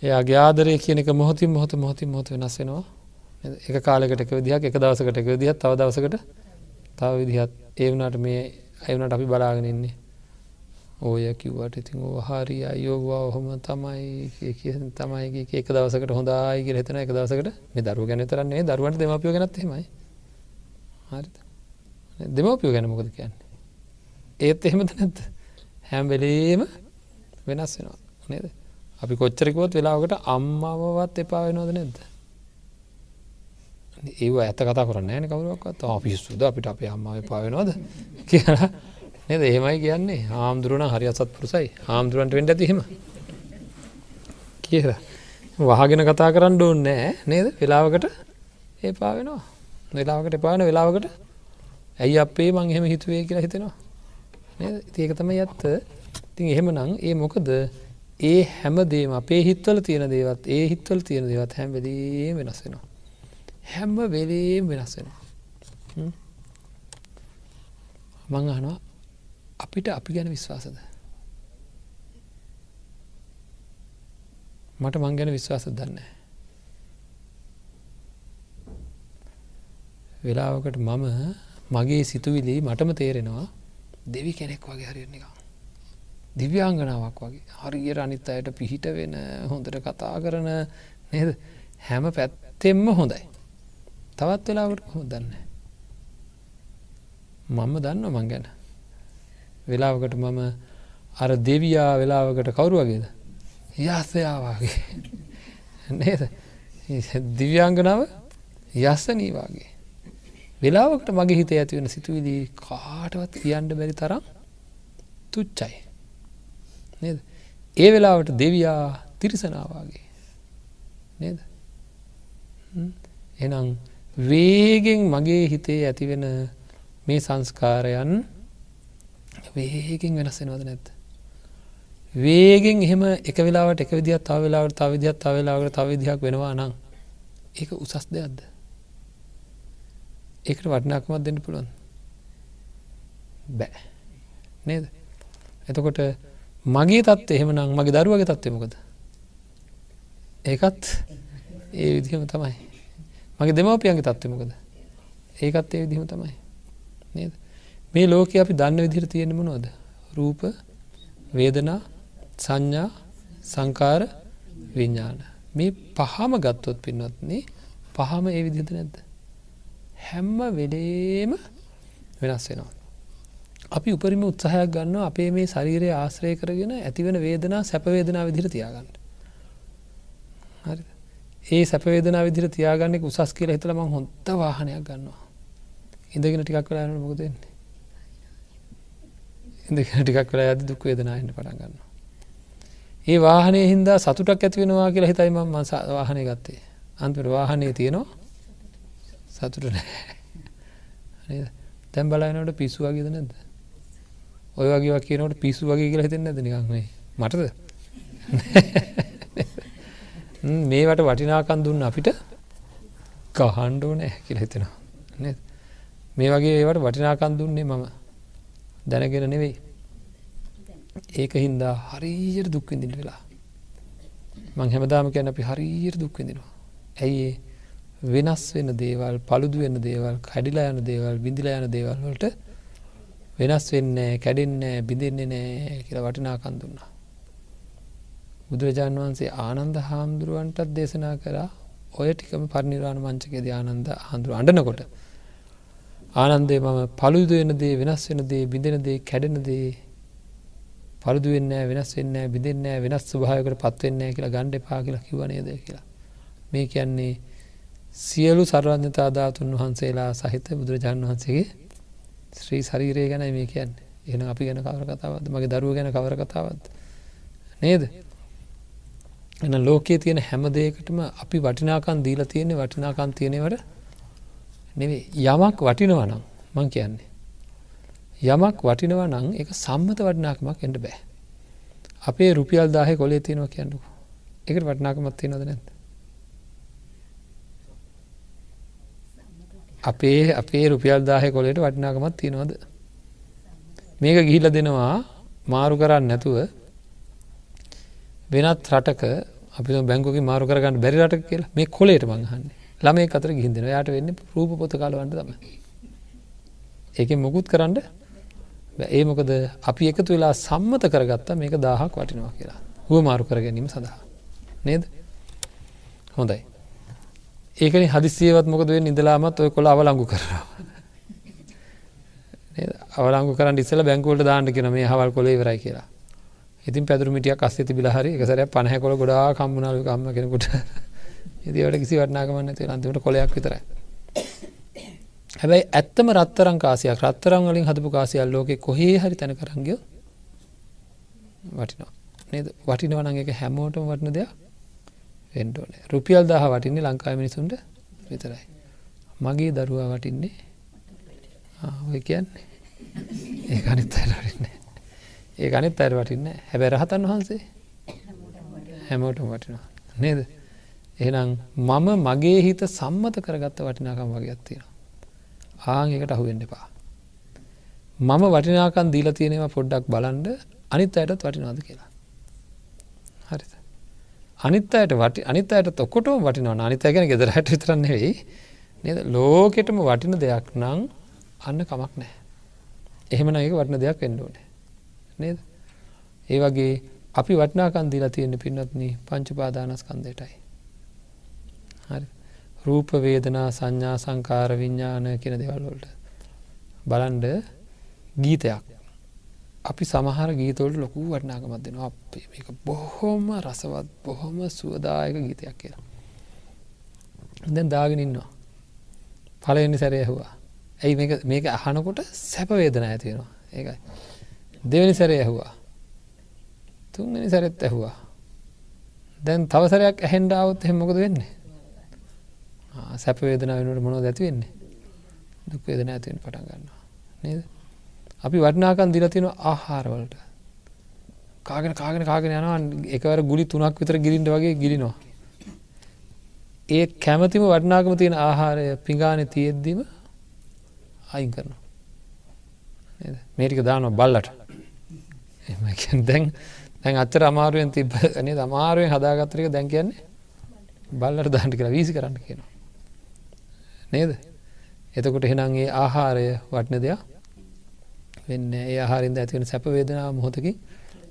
එයාගේ ආදරය කියන එක මොහොතින් මොහොත මොහොතින් මොහොත වෙනස් වෙනවා. එක කාලයකට එක විදිහක් එක දවසකට එක විදිහක් තව දවසකට තව විදිහක් ඒ වුණාට මේ අය වුණාට අපි බලාගෙන ඉන්නේ. ඔය කිව්වට ඉතින් ඕව හරි අයියෝවා ඔහොම තමයි කිය තමයි එක දවසකට හොඳයි කියලා හිතන එක දවසකට මේ දරුවෝ ගැන විතරක් නෙවෙයි දරුවන්ට දෙමාපියෝ ගැනත් එහෙමයි. හරිද? දෙමවපියෝ ගැන මොකද කියන්නේ? ඒත් එහෙමද නැත්ත හැම් වෙලේම වෙනස් වෙනවා නේද? අපි කොච්චරකවොත් වෙලාවකට අම්මවවත් එපා වෙනවද නැද්ද? ඒ ඇත කතා කරන්න ෑන කවරුවක්ත් අපිස්සුද අපිට අපේ අම්මාව එපා වෙනවද? කියලා. නේද? එහෙමයි කියන්නේ. හාමුදුරුවන හරි අසත් පුරුසයි හාමුදුරුවන්ට වෙන්ඩ ඇතිහෙම කියලා. වහගෙන කතා කරන්න ඕන්න නෑ නේද? වෙලාවකට ඒපා වෙනවා. වෙලාවකට එපාන වෙලාවකට ඇයි අපේ මං එහෙම හිතුවේ කියලා හිතෙනවා ඒක තම ඇත්ත ඉතින් එහෙම නං ඒ මොකද ඒ හැම දේම අපේ හිත්වල තියෙන දේවත් ඒ හිත්වල තියෙන දේවත් හැම වෙලේ වෙනස් වෙනවා. හැම වෙලේම් වෙනස් වෙනවා. මං අහනවා අපිට අපි ගැන විශ්වාසද. මට මං ගැන විශ්වාස දන්න. වෙලාවකට මම මගේ සිතුවිලි මටම තේරෙනවා දෙවි කෙනෙක් වගේ හරිනික. දිව්‍යාංගනාවක් වගේ හරියට අනිත් අයට පිහිට වෙන හොඳට කතා කරන නේද හැම පැත්තෙම්ම හොඳයි. තවත් වෙලාවට හො දන්න. මම දන්න මං ගැන. වෙලාවකට මම අර දෙවයා වෙලාවකට කවුරු වගේද යස්සයාවාගේ නේද දිව්‍යංගනාව යස්සනීවාගේ වෙලාවකට මගේ හිත ඇතිවෙන සිතුවිලි කාටවත් කියන්න බැරි තරම් තුච්චයි. නේද? ඒ වෙලාවට දෙවයා තිරිසනාවාගේ නේද? එනම් වේගෙන් මගේ හිතේ ඇතිවෙන මේ සංස්කාරයන් වේගෙන් වෙනස්සෙනවද නැත්ත වේගෙන් එහෙම එක වෙලාවට එක විදිහත් තාව වෙලාවට තව විදිහත් තව වෙලාවට තව විදිහක් වෙනවා නම් ඒක උසස් දෙයක්ද? ඒකට වටිනාකමත් දෙන්න පුළුවන් බෑ. නේද? එතකොට මගේ තත්ව එහෙමනම් මගේ දරුවගේ තත්වය මොකද? ඒකත් ඒ විදිහම තමයි. මගේ දෙමවපියන්ගේ තත්වය මොකද? ඒකත් ඒ විදිහම තමයි. නේද? මේ ලෝක අපි දන්න විදිහට තියෙන මොනවද? රූප වේදනා සංඥා සංකාර විඤ්ඥාන මේ පහම ගත්තොත් පින්වත්න්නේ පහම ඒ විදිහත නැද්ද? හැම්ම වෙලේම වෙනස් වෙනවා. අපි උපරිම උත්සාහයක් ගන්න අපේ මේ ශරීරය ආශ්‍රය කරගෙන ඇතිවන වේදනා සැපවේදනා විදිර තියාගන්න. හරි ඒ සැපවේදනා විදිර තියාගන්නෙ උසස් කියල හිතල ම හොන්ත වාහනයක් ගන්නවා. ඉඳගෙන ටිකක් කලාන මොකදන්නේ. ඉඳගෙන ටිකක් කලා ඇද දුක් වේදනාහට පටන් ගන්න. ඒ වාහනය හින්දා සතුටක් ඇතිවෙනවා කියලා හිතයිම ම වාහනය ගත්තේ අන්තුට වාහනය තියෙනවා සතුට නෑ. තැම් බලනට පිස්සු වගේද නැද ඔය වගේ කියනට පිස්සු වගේ කියලා හිතෙන් නැද නිකක්නේ මටද? මේවට වටිනාකන් දුන්න අපිට කහන්ඩෝ නෑ කියලා හිතෙනවා. මේ වගේ ඒවට වටිනාකන් දුන්නේ මම. දැනගෙන නෙවෙයි. ඒක හින්දා හරීයට දුක්විඳිට වෙලා. මං හැමදාම කියන්න අපි හරීයට දුක්විඳිනවා ඇයි වෙනස් වෙන දේවල් පළුදු වෙන දේවල් කැඩිලා යන දේවල් බිඳිලා යන දේවල් වලට වෙනස් වෙන්න කැඩෙන්න බිඳෙන්නේ නෑ කියලා වටිනාකන් දුන්නා. බුදුරජාණන් වහන්සේ ආනන්ද හාමුදුරුවන්ටත් දේශනා කරා ඔය ටිකම පරිනිර්වාණ මංචකේද ආනන්ද හාමුදුරුව අඬනකොට. ආනන්දේ මම පළුදු වෙන දේ වෙනස් වෙන දේ බිඳෙන දේ කැඩෙන දේ පළුදු වෙන්න වෙනස් වෙන්න බිඳෙන්න වෙනස් ස්වභාවයකට පත්වෙන්න කියලා ගණ්ඩ එපා කියලා කිව්ව නේද? කියලා. මේ කියන්නේ සියලු සර්වඥතාධාතුන් වහන්සේලා සහිත බුදුරජාණන් වහන්සේගේ ශ්‍රී ශරීරය ගැන මේ කියන්න. එන අපි ගැන කවර කතාවද මගේ දරුව ගැන කවර කතාවද නේද? එන ලෝකයේ තියෙන හැම දෙයකටම අපි වටිනාකන් දීලා තියෙන්නේ වටිනාකන් තියෙනවට නෙවේ යමක් වටිනවනම් මං කියන්නේ. යමක් වටිනව නං එක සම්මත වටිනාකමක් එට බෑ. අපේ රුපියල් දාහ කොලේ තියෙනවා කියන්නු එකට වටිනාකමත් තියෙනවද නැද අපේ අපේ රුපියල් දාහ කොලට වටිනාකමත් තියෙනවද? මේක ගිහිල දෙනවා මාරු කරන්න නැතුව වෙනත් රටක අපි බැංකුක මාරු කරගන්න බැරි රට කියලා මේ කොලේට මංහන්නේ ළමේ අතර ගිහිදෙන යායට වෙන්න රූප පොත කාලවන්ට තම ඒක මොකුත් කරන්න ඒ මොකද අපි එකතු වෙලා සම්මත කරගත්තා මේක දාහක් වටිනවා කියලා. හුව මාරු කර ගැනීම සඳහා. නේද? හොඳයි. ඒකන හදිසියවත් මොකද නිදලාමත් ඔය කොළ අවලංගු කරනවා. අවලංගු කරන්න ඉස්සල බැංකුවලට දාන්න කියන මේ හවල් කොලේ වරයි කියලා. ඉතින් පැදුරමිටිය අස්සේ තිබිල හරි එකසර පණහ කොළ ගොඩා කම්මුණලු කම්ම කෙනෙකුට ඉදිවට කිසි වටනාගමන්න ති අන්තිමට කොලයක් විතරයි. හැබැයි ඇත්තම රත්තරං කාසියක් රත්තරං වලින් හදපු කාසියල් ලෝකෙ කොහේ හරි තැන කරංගය වටිනවා නේද වටිනවනං එක හැමෝටම වටන දෙයක් වෙන්ඩෝන රුපියල් දහ වටින්නේ ලංකාව මිනිසුන්ට විතරයි. මගේ දරුවා වටින්නේ ඔය කියන්නේ. ඒ අනිත් අයට වටින්නේ ඒ අනිත් අයට වටින්න හැබැ රහතන් වහන්සේ හැමෝටම වටිනවා. නේද? එහෙනම් මම මගේ හිත සම්මත කරගත්ත වටිනාකම් වගේ තියෙන ආං එකට අහුවෙන්න එපා. මම වටිනාකන් දීලා තියෙනවා පොඩ්ඩක් බලන්ඩ අනිත් අයටත් වටිනාද කියලා. හරි අනිත් අයට වටි අනිත් අයට තොකොට වටිනවා අනිත ගැන ගෙදරට විතරන්න වෙයි නද? ලෝකෙටම වටින දෙයක් නං අන්න කමක් නෑ එහෙමන ඒක වටින දෙයක් එන්ඩෝනේ නේද? ඒ වගේ අපි වටනාකන් දීලා තියෙන පින්නත්න පංචුපාදානස්කන්දයටයි හරි. රූප වේදනා සංඥා සංකාර විඤ්ඥාන කෙන දෙවල්වලට බලන්ඩ ගීතයක් අපි සමහර ගීතවලට ලොකු වටනාකමත් දෙෙනවා. අපේ මේක බොහොම රසවත් බොහොම සුවදායක ගීතයක් කියලා. දැන් දාගෙන ඉන්නවා. පලවෙනි සැරය ඇහවා. ඇයි මේක අහනකොට සැපවේදන ඇතියෙනවා ඒකයි. දෙවැනි සැරය ඇහවා. තුන්ගනි සැරෙත් ඇහවා. දැන් තවසරයක් ඇහෙන්ඩාවත් හෙමොකද වෙන්නේ? සැපවේදන වෙනට මොනො ඇති වෙන්නේ? දුක් වේදන ඇතිවෙන පටන් ගන්නවා. නේද? අපි වටනාකන් දිලතින ආහාරවලට කාගෙන කාගෙන කාගෙන යනවා එකවර ගුලි තුනක් විතර ගිරින්ට වගේ ගිලිනවා. ඒ කැමතිම වටනාකම තියෙන ආහාරය පිඟාන තියෙද්දිම අයින් කරනවා. මේටික දානවා බල්ලට. දැන් දැන් අච්චර අමාරුවෙන් තිබ නේ අමාරුවෙන් හදාගත්තරික දැන් කියන්නේ බල්ලට දාන්ට කියලා වීසි කරන්න කියනවා. නේද? එතකොට එහෙනන්ගේ ආහාරය වටන දෙයක් වෙන්න ඒ ආහාරින්ද ඇතිවෙන සැපවේදනාව මොහොතකි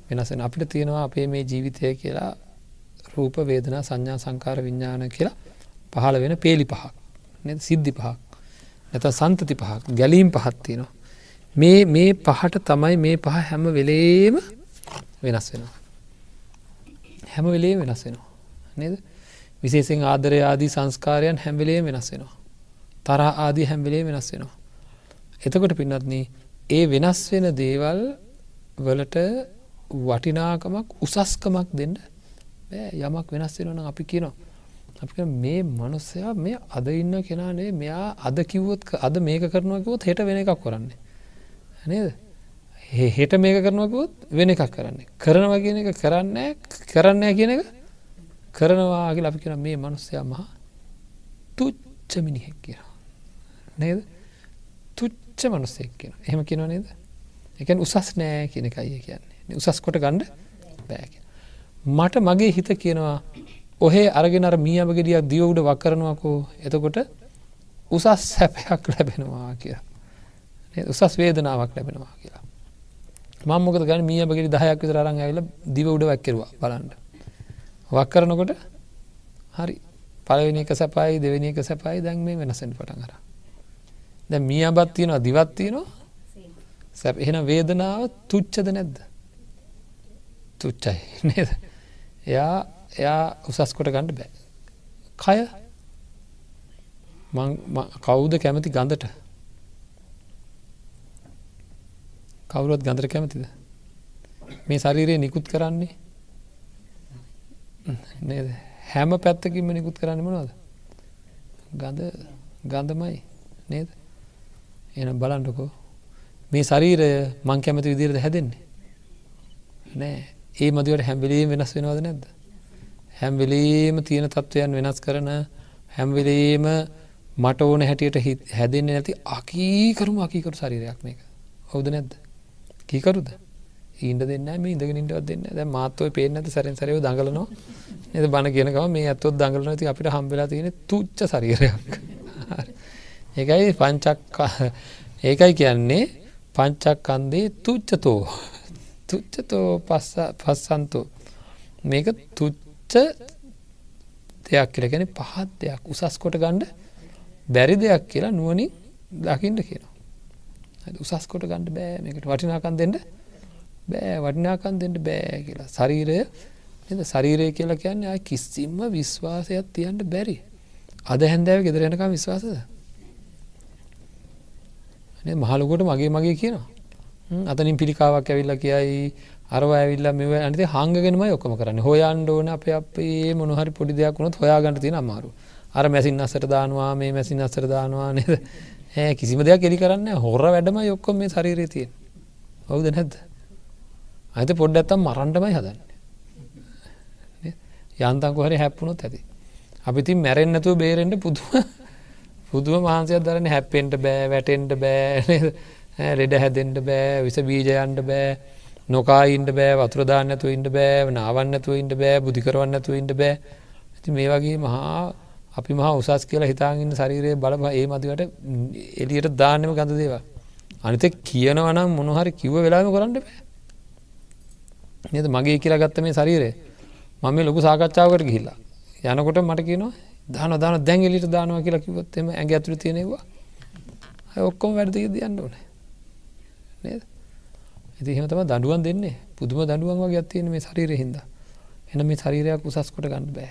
වෙනසෙන අපිට තියෙනවා අපේ මේ ජීවිතය කියලා රූප වේදනා සංඥා සංකාර විඤ්ඥාන කියලා පහළ වෙන පේලි පහක්. සිද්ධි පහක්. නැත සන්තති පහක්. ගැලීම් පහත් තියෙනවා. මේ මේ පහට තමයි මේ පහ හැම වෙලේම වෙනස් වෙනවා. හැම වෙලේ වෙනස් වෙනවා. නේද? විශේෂෙන් ආදරය ආදී සංස්කාරයන් හැම්වෙලේ වෙනස් වෙනවා. තර ආදී හැම්වෙලේ වෙනස් වෙනවා. එතකොට පින්නත්න ඒ වෙනස් වෙන දේවල් වලට වටිනාකමක් උසස්කමක් දෙන්න යමක් වෙනස් වෙනවන අපි කියනවා. අපි මේ මනුස්සයා මේ අද ඉන්න කෙනානේ මෙයා අද කිව්වොත් අද මේක කරනවකිවොත් හෙට වෙන එකක් කරන්නේ. නේද? හෙට මේක කරනවකුත් වෙන එකක් කරන්නේ. කරනවා කියන එක කරන්න කරන්න කියන එක කරනවාගේ අපි කියෙන මේ මනුස්සයා මහා තුච්ච මිනිහෙක් කියෙන නේද? තුච්ච මනුස්සෙක් කියන එහෙම කිනව නේද? එක උසස් නෑ කියන එකයි කියන්නේ. උසස් කොට ගණ්ඩ බෑක මට මගේ හිත කියනවා ඔහේ අරගෙන අර මියමගෙඩියක් දියවුඩ වක් කරනවකෝ එතකොට උසස් සැපයක් ලැබෙනවා කියලා. උසස් වේදනාවක් ලැබෙනවා කියලා. මංමොකද ගන මියමගෙඩි දහයක් විතර අරන් ඇවිල දිව උඩ වැක්කෙරවා බලන්ට වක් කරනකොට හරි. පලවෙනි එක සැපයි දෙවෙනි එක සැපයි දැන් මේ වෙනසෙන් පටන් කර දැ මියබත් තියෙනවා දිවත් තියෙනවා? සැප. එහෙන වේදනාව තුච්චද නැද්ද? තුච්චයි නේද? එයා එයා උසස් කොට ගණඩ බෑ. කය? කවුද කැමති ගඳට? කවුරුවත් ගඳර කැමතිද? මේ ශරීරයේ නිකුත් කරන්නේ? නේද? හැම පැත්තකින්ම නිකුත් කරන්න මොනවද? ගඳ ගඳමයි නේද? එන බලන්ටකෝ මේ ශරීරය මං කැමති විදිරද හැදෙන්නේ? නෑ. ඒ මදිවට හැම්බිලීම වෙනස් වෙනවද නැද්ද? හැම්වෙලේම තියෙන තත්ත්වයන් වෙනස් කරන හැම්වෙලේම මට ඕන හැටියට හැදෙන්නේ නැති අකීකරුම අකීකරු ශරීරයක් මේක. හවුද නැද්ද? කීකරුද? ඊන්ට දෙන්න මේ ඉඳගෙන ඉටවත් දෙන්න ද මාත්ව පේන ඇත සැරෙන් සරයව දඟලනවා. එද බණ කියනකම මේ ඇත්තොත් දඟලන ති අපිට හම්බෙලා තියෙන තුච්ච ශරීරයක්. ඒකයි පංචක් ඒකයි කියන්නේ පංචක් කන්දේ තුච්චතෝ තුච්චතෝ පස්සන්තෝ. මේක තුච්ච දෙයක් කියලගෙන පහත් දෙයක්. උසස් කොට ගණ්ඩ බැරි දෙයක් කියලා නුවනින් දකිින්ට කියනවා. උසස් කොට ගණඩ බෑ මේකට. වටිනාකන් දෙන්න බෑ. වටිනාකන් දෙන්න බෑ කියලා. ශරීරය එද ශරීරය කියලා කියන්නේ අය කිස්සිම්ම විශ්වාසයක් තියන්ට බැරි. අද හැන්දෑව ගෙදරෙනකම් විශ්වාසද? මහලකොට මගේ මගේ කියනවා. අතනින් පිළිකාවක් ඇවිල්ල කියයි අරව ඇවිල්ල මෙව අනිත හංගගෙනම ඔක්කම කරන්න. හොයන්ඩ ඕන අප අපේ මොනහරි පොඩි දෙයක් වුණොත් හොයාගන්න තින අමාරු අර මැසින් අසට දානවා මේ මැසින් අසර දානවා නේද? ඒ කිසිම දෙයක් එලි කරන්න හොර වැඩම යොක්කොම මේ ශරීරය තියෙන් හවුද නැද්ද? අත පොඩ්ඩ ඇත්තම් මරන්ටමයි හදන්න. යන්තංකො හරි හැප්පුුණොත් ඇති. අපි තින් මැරෙන්න්නතුව බේරෙන්ට පුදුම පුදුම මහන්සයක් දරන හැප්පෙන්ට බෑ වැටෙන්ට බෑ ලෙඩ හැදෙන්ට බෑ විස බීජයන්ට බෑ නොකායින්ට බෑ වතුරදාන්නතු ඉන්ට බෑ නාවන්නතු ඉන්ට බෑ බුදිකරවන්නතු ඉන්ට බෑ. ඇති මේ වගේ මහා අපි මහා උසස් කියලා හිතාගන්න ශරීරය බලම ඒ මතිකට එලියට දාන්නම ගඳ දේවා අනිත කියනවනම් මොනහරි කිව්ව වෙලාම කරන්න බෑ. නද? මගේ කියලා ගත්ත මේ ශරීරය. මම ලොකු සාකච්ඡාවකට ගිහිල්ලා. යනකොට මට කියනවා දාන දාන දැන් එලිට දානවා කියලා කිවොත්තෙම ඇඟ ඇතුළ තියෙනවා ඔක්කොම වැඩදක දයන්න ඕන. නේද? ඇති එහෙම තම දඩුවන් දෙන්නේ. පුදුම දඩුවන් වගේ අත්තියෙන මේ ශරීරය හින්ද. එන මේ ශරීරයක් උසස් කොට ගන්න බෑ.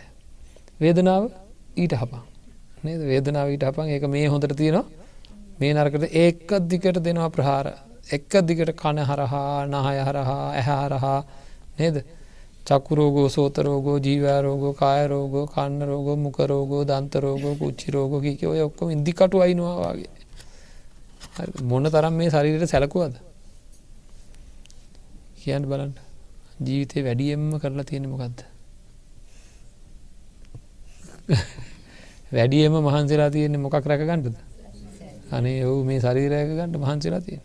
වේදනාව ඊට හපා නේද? වේදනාව ඊට හපන්. ඒක මේ හොඳට තියෙනවා. මේ නරකට ඒකත් දිකට දෙනවා ප්‍රහාර. එක්ක දිගට කණ හරහා නහය හරහා ඇහරහා නේද? චකුරෝගෝ සෝතරෝගෝ ජීවරෝගෝ කායරෝගෝ කන්න රෝගෝ මුකරෝගෝ දන්තරෝගෝ කුච්චි රෝගෝ කික ඔය ඔක්කොම ඉදිකටු අයිනවාගේ මොන තරම් මේ ශරීරයට සැලකුවද? කියන්න බලන්න. ජීවිතය වැඩියෙන්ම කරලා තියෙන මොකක්ද වැඩියම මහන්සලා තියෙන්නේ මොකක් රැක ගන්නද? අනේ ඔහු මේ ශරීරයක ගන්නට මහන්සලා තියෙන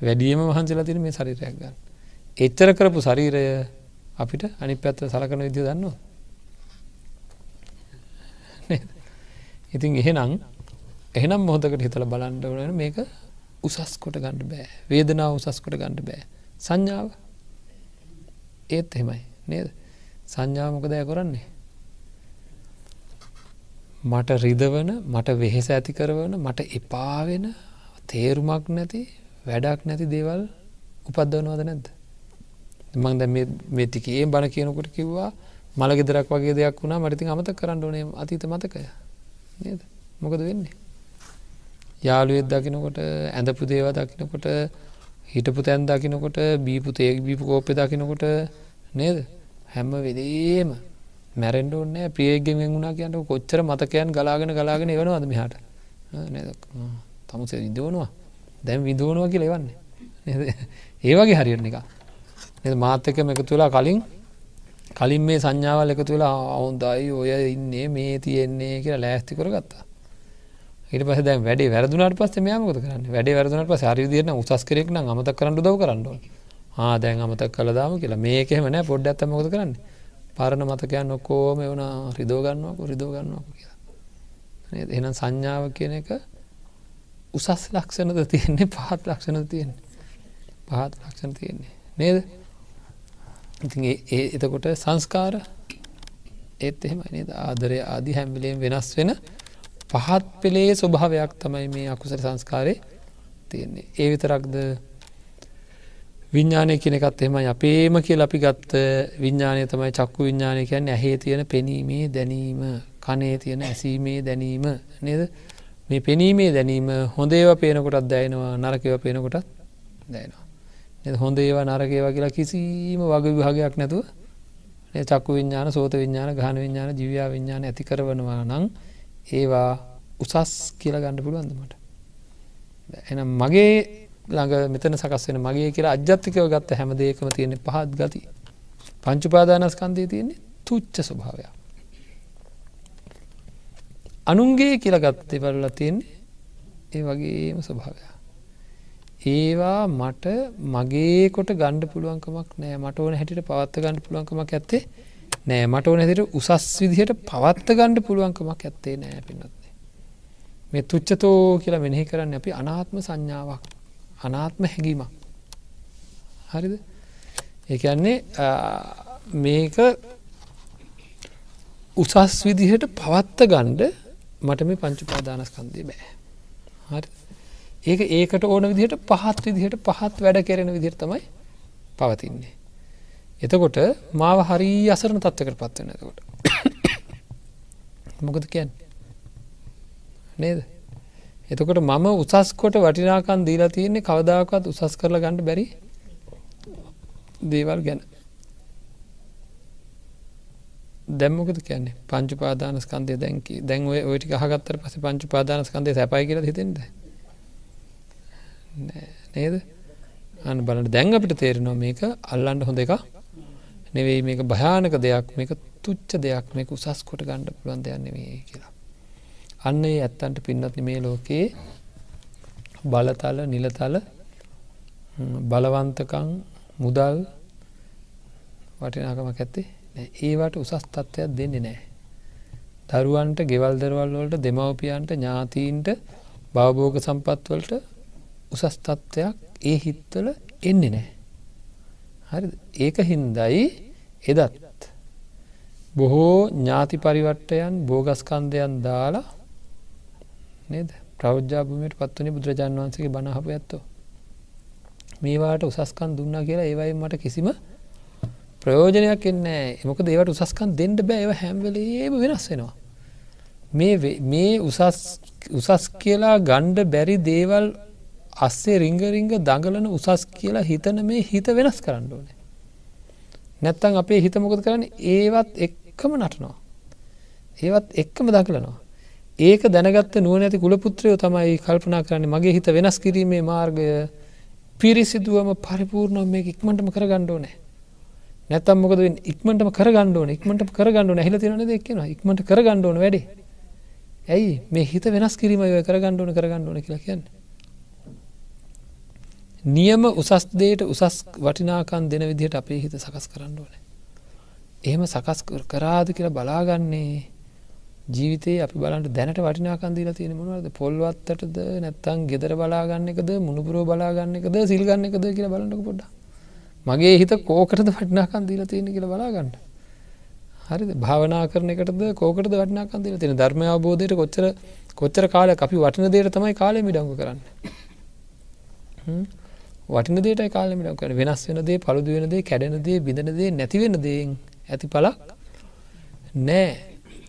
වැඩියම මහන්සලා තියෙන මේ ශරීරයක් ගන්න. එච්චර කරපු ශරීරය අපිට අනි පැත්ත සලකන විදිය දන්නවා ඉතින් එහෙනම් එහෙනම් මොහොතකට හිතල බලන්ඩ වන මේක උසස් කොට ගණඩ බෑ. වේදනාව උසස් කොට ගණඩ බෑ. සංඥාව? ඒත් එහෙමයි. නේද? සංඥාමකදය කරන්නේ? මට රිදවන මට වෙහෙස ඇති කරවන මට එපාවෙන තේරුමක් නැති වැඩක් නැති දේවල් උපද්දවනවද නැද්ද? මං දැ මේතිකේ බණ කියනකොට කිව්වා මළගෙදරක් වගේ දෙයක් වුණා මටිතින් අමත කරන්න ඕනේ අතීත මතකය. නේද? මොකද වෙන්නේ? යාළුවෙත් දකිනකොට ඇඳපු දේව දකිනකොට හිටපු තැන් දකිනකොට බීපු තේක් බීපු කෝප්ප දකිනකොට නේද? හැම්ම වෙදේම මැරෙන්ඩ ඕන්න ප්‍රියගෙන් වුණා කියන්නට කොච්චර මතකයන් ගලාගෙන ගලාගෙන එවනවාද මෙහට? තමුසේ විදෝනවා දැම් විදෝනවා කිය ලෙවන්නේ ඒවගේ හරිරණ එක මාතක එකතු වෙලා කලින් කලින් මේ සංඥාවල් එකතු වෙලා අවුන්දයි ඔය ඉන්නේ මේ තියෙන්නේ කියලා ලෑස්ති කර ගත්තා ඊට පස දැ වැඩ වැරදුනට පස මයමකත කරන්න? වැඩ වැරදුනට පස හරිදිරන උසස් කරෙක් නම් අමත කරන්න දව කරන්න ආ දැන් අමතක් කළදාම කියලා. මේකෙමනෑ පොඩ්ඩ ඇත්තමකද කරන්න? පරණ මතකයන් ඔක්කෝම වන රිදෝගන්නවක රිදෝගන්නවක කියලා. එනම් සංඥාව කියන එක උසස් ලක්ෂණද තියෙන්නේ? පහත් ලක්ෂණ තියෙන්නේ? පහත් ලක්ෂණ තියෙන්නේ. නේද? ඉති ඒ එතකොට සංස්කාර ඒත් එහෙම නේද? ආදරය ආදි හැම්විලේම් වෙනස් වෙන පහත් පෙළේ ස්වභාවයක් තමයි මේ අකුසර සංස්කාරය තියෙන්නේ. ඒ විතරක්ද විඤ්ඥානය කෙනෙකත් එමයි අපේම කිය අපි ගත්ත විඤ්ඥානය තමයි චක්කු විඤ්ඥානය කියන්න. ඇහේ තියෙන පෙනීමේ දැනීම කනේ තියෙන ඇසීමේ දැනීම නේද? මේ පෙනීමේ දැනීම හොඳේව පේනකොටත් දැයනවා නරකව පේනකොටත් දැයනවා හොඳ ඒවා නරකේවා කියලා කිසිීම වග විභාගයක් නැතුව චක්කු විඤ්ඥාන සෝත විඤ්ඥාන ගාන විඤ්ඥාන ජීවයා විඤ්ඥාන ඇති කරවනවා නං ඒවා උසස් කියලා ගණඩ පුළුවන්දමට එනම් මගේ ළඟ මෙතන සකස් වෙන මගේ කියලා අජ්‍යත්තිකව ගත්ත හැම දේකම තියෙන පහත් ගති. පංචුපාදානස්කන්දය තියෙන්නේ තුච්ච ස්වභාවයක්. අනුන්ගේ කියලා ගත්තේ බලලා තියෙන්නේ ඒ වගේම ස්වභාවය ඒවා මට මගේ කොට ගණ්ඩ පුළුවන්කමක් නෑ. මට ඕන හැටිට පවත්ත ගණඩ පුළුවන්කමක් ඇත්තේ නෑ. මට ඕන ඇතිට උසස් විදිහට පවත්ත ගණ්ඩ පුළුවන්කමක් ඇත්තේ නෑ පින්නත්න්නේ. මේ තුච්චතෝ කියලා මෙනෙහි කරන්න අපි අනාත්ම සංඥාවක් අනාත්ම හැඟීමක්. හරිද? ඒන්නේ මේක උසස් විදිහට පවත්ත ගණ්ඩ මට මේ පංචුපාදානස්කන්දය බෑ. හරි ඒක ඒකට ඕන විදිහට පහත් විදිහට පහත් වැඩ කෙරෙන විදිහට තමයි පවතින්නේ. එතකොට මාව හරි අසරණ තත්වකට පත්වන එතකොට. මොකද කියන්න? නේද? එතකොට මම උසස්කොට වටිනාකන් දීලා තියන්නේ කවදාකත් උසස් කරලා ගණඩ බැරි දේවල් ගැන. දැම්මකද කියන්නේ? පංචු පාදානස්කන්දය දැන්කි දැන් ඔය ඔටික හගත්තර පස පංචු පාදානස්කන්දය සැපයි කියල හිතෙන්ද නේද අන බලට දැන් අපිට තේරෙනවා මේක අල්ලන්ට හොඳ එක නෙවෙයි මේක භයානක දෙයක් මේක තුච්ච දෙයක් මේක උසස් කොට ගණ්ඩ පුළුවන් දෙයන්න මේ කියලා. අන්න ඒ ඇත්තන්ට පින්නත්න මේ ලෝකයේ බලතල නිලතල බලවන්තකං මුදල් වටිනාකමක් ඇත්තේ ඒවට උසස් තත්ත්වයක් දෙන්නේ නෑ. දරුවන්ට ගෙවල් දරවල් වලට දෙමවපියන්ට ඥාතීන්ට භවභෝග සම්පත්වලට උසස් තත්ත්වයක් ඒ හිත්වල එන්නේ නෑ. හරි ඒක හින්දයි එදත් බොහෝ ඥාති පරිවට්ටයන් බෝගස්කන්දයන් දාලා නේද? ප්‍රෞද්ජාභමයට පත්වනි බුදුරජාන් වන්සගේ බණහපු ඇත්තෝ. මේවාට උසස්කන් දුන්නා කියලා ඒවයි මට කිසිම ප්‍රයෝජනයක් එන්නේ එමක දේවට උසස්කන් දෙන්නට බෑව හැම්වලේම වෙනස් වෙනවා. මේ උසස් කියලා ගණ්ඩ බැරි දේවල් අස්සේ රිංගරිංග දඟලන උසස් කියලා හිතන මේ හිත වෙනස් කරන්න ඕන. නැත්තන් අපේ හිත මොකද කරන්න? ඒවත් එක්කම නටනවා. ඒවත් එක්කම දකලනවා ඒක දැනගත්ත නුවනැති කුලපුත්‍රයෝ තමයි කල්පනා කරන්නේ මගේ හිත වෙනස් කිරීමේ මාර්ගය පිරිසිදුවම පරිපූර්ණව මේ ඉක්මටම කර ගණ්ඩෝ නෑ නැතම් මොකද ඉක්මටම කර ගණ්ඩෝන ඉක්මට කර ගණ්ඩුව හිල තිරන දෙක්ෙන ඉක්මට කර ගණ්ඩෝන වැඩේ. ඇයි? මේ හිත වෙනස් කිරීම කර ගණ්ඩෝන කර ගණ්ඩෝන කියලා කියන්න. නියම උසස්දේට උසස් වටිනාකන් දෙන විදිහට අපේ හිත සකස් කරන්න ඕන. එහෙම සකස් කරාද කියලා බලාගන්නේ ජීවිතේ අපි බලන්ට දැනට වටිනාකන්දීලා තියෙන මොනවද? පොල්වත්තටද නැත්තං ගෙදර බලාගන්න එකද මුණපුරෝ බලාගන්න එකද සිල්ගන්න එකද කියලා බලන්නක පොඩ්ඩ මගේ හිත කෝකටද වටිනාකන් දීලා තියෙන කියලා බලාගන්න. හරි භාවනා කරන එකටද කෝකට වටිනාකන් දීලා තියෙන ධර්ම අවබෝධයට කොච්චර කොච්චර කාලය අපි වටින දේට තමයි කාලය මිඩංග කරන්න. වටින දේට කාල මිඩක් කර වෙනස් වෙන දේ පළුදු වෙන දේ කැඩෙන දේ බිඳන දේ නැතිවෙන දේෙන් ඇති පලක් නෑ.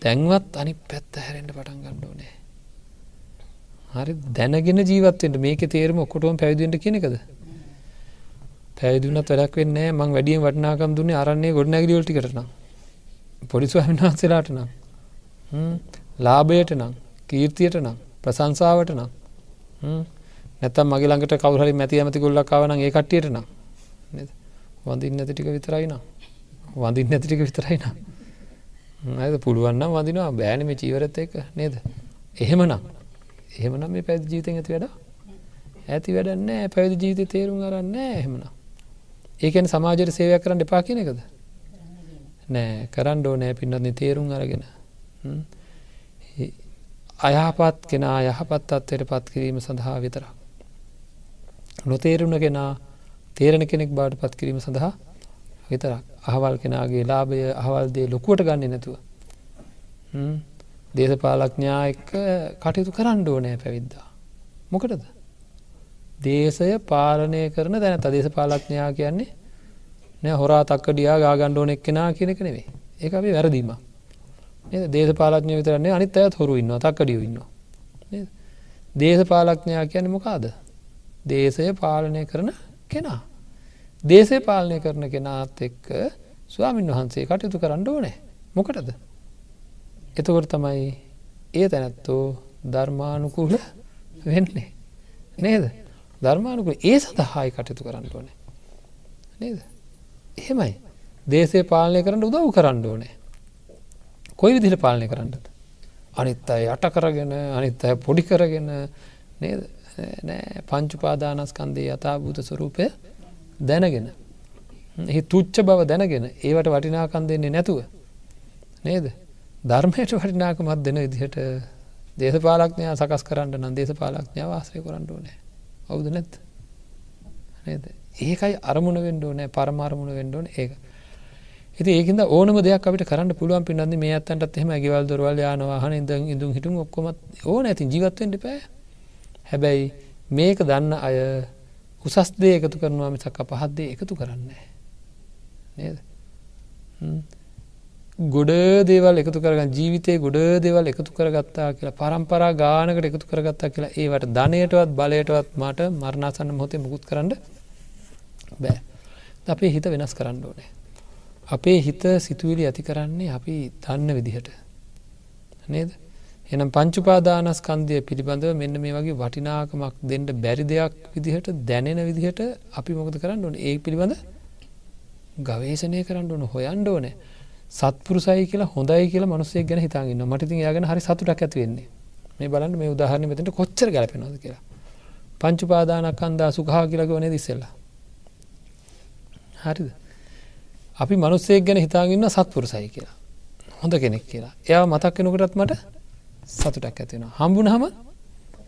තැන්වත් අනි පැත්ත හැරෙන්ට පටන් ගණ්ඩෝ නෑ හරි දැනගෙන ජීවත්තෙන්ට මේක තේරම ඔක්කොටුවම් පැවිදිට කෙනෙකද පැවිදුනත් වැඩක් වෙන්න මං වැඩිය වටනාකම් දුන්නේ අරන්නේ ගොඩ නැගිලියෝටි කරන පොඩිසු හමිනාන්සලාට නම්. ලාභයට නම් කීර්තියට නම් ප්‍රසංසාවට නම්. නැතම් මගේ ළඟට කවුහරි මැති ඇමති ගොල්ලක්කාවන ඒ කට්ටියට නම්. වඳින් නැතිටික විතරයි නම්. වඳින් නැතිටික විතරයි නම්. ඇද පුළුවන්නම් වදිනවා බෑන මේ චීවරත එක නේද? එහෙමනම්. එහෙමනම් මේ පැදි ජීතෙන් ඇති වැඩ ඇති වැඩන්නෑ පැවිදි ජීවිත තේරුම් අරන්න එහෙමනම්. ඒකන සමාජයට සේවයක් කරන්න එපා කියන එකද? නෑ. කරන්න ඕනෑ පින්නත්න්නේ තේරුම් අරගෙන. අයහපත් කෙනා යහපත් අත්වයට පත් කිරීම සඳහා විතරක්. නොතේරුණ කෙනා තේරණ කෙනෙක් බාට පත් කිරීම සඳහා විතරක්. අහවල් කෙනගේ ලාභය අහවල්දේ ලොකුවට ගන්න නැතුව. දේශපාලක්ඥා එක්ක කටයුතු කරන්න ඕනෑ පැවිද්දා. මොකටද. දේශය පාලනය කරන දැන දේශපාලක්ඥා කියන්නේ නෑ හොරා තක්කඩියා ගාගණ්ඩෝන එක්කෙනා කියනක නෙවේ ඒ අපි වැරදීම. දේශපාලක්ඥය විතරන්නේ අනිත් අයත් හොරු ඉන්න තක්කඩිය ඉන්න දේශපාලක්ඥයා කියන්නේ මොකාද? දේශය පාලනය කරන කෙනා. දේශය පාලනය කරන කෙනාත් එක්ක ස්වාමින් වහන්සේ කටයුතු කරන්න ඕනෑ මොකටද. එතකොට තමයි ඒ තැනැත්තෝ ධර්මානුකූල වෙන්නේ. නේද ධර්මානුකූල ඒ සඳහායි කටයුතු කරන්න ඕනේ. නේද. එහෙමයි දේශය පාලනය කරන්න උදව් කරන්න ඕනේ. කොයි විදිහට පාලනය කරන්නද. අනිත් අය යට කරගෙන අනිත් අය පොඩි කරගෙන නේද නෑ පංචුපාදානස්කන්දේ යථභූත ස්වරූපය දැනගෙන. එහි තුච්ච බව දැනගෙන ඒවට වටිනාකන් දෙන්නේ නැතුව. නේද? ධර්මයට වටිනාකමත් දෙන ඉදිහට දේශපාලක්ඥයා සකස් කරන්න නම් දේශපාලක්ඥාව ආශ්‍රය කරන්න ඕනෑ. ඔවුද නැත් නේද? ඒකයි අරමුණ වෙන්ඩෝ නෑ පරමාරමුණ වෙන්ඩෝන ඒක. ඉති ඒකද ඕනම දෙයක් අපිට කරන්න පුළුවන් පින්නද මේ අත්තන්ටත් එහම ඇගවල් දොරවල් යානවාහන ඉද ඉඳුම් හිටුම් ඔක්කොමත් ඕන. ඇති ජීවත්වෙන්ට පෑ හැබැයි මේක දන්න අය උසස් දේ එකතු කරනවා මිසක් පහත්දේ එකතු කරන්නේ නේද? ගොඩ දේවල් එකතු කරගන්න ජීවිතය ගොඩ දේවල් එකතු කරගත්තා කියලා පරම්පරා ගානකට එකතු කරගත්තා කියලා ඒවට ධනයටවත් බලයටවත් මට මරණාසන්න මොහොතේ මුකුත් කරන්න බෑ. අපේ හිත වෙනස් කරන්න ඕනේ. අපේ හිත සිතුවිලි ඇති කරන්නේ අපි දන්න විදිහට. නේද? එනම් පංචුපාදානස්කන්දය පිළිබඳව මෙන්න මේ වගේ වටිනාකමක් දෙන්නට බැරි දෙයක් විදිහට දැනෙන විදිහට අපි මොකද කරන්න ඕන? ඒ පිළිබඳ ගවේශනය කරන්න ඕන හොයන්ඩ ඕනෑ. සත්පුරුසයි කියලා හොඳයි කියලා මනුස්සයෙක් ගැන හිතාගන්න මටිතින් යාගෙන හරි සතුටක් ඇතිවෙන්නේ මේ බලන්න මේ උදාහරණ මෙතට කොච්චර ගැලපෙනවද කියලා. පංචුපාදානක්කන්දා සුකහා කියලක වනේ දිස්සෙල්ලා හරිද? අපි මනුස්සයෙක් ගැන හිතාගන්න සත්පුරුසයි කියලා. හොඳ කෙනෙක් කියලා. එයා මතක් කෙනකටත් මට සතුටක් ඇතිවෙන හම්බුණ හම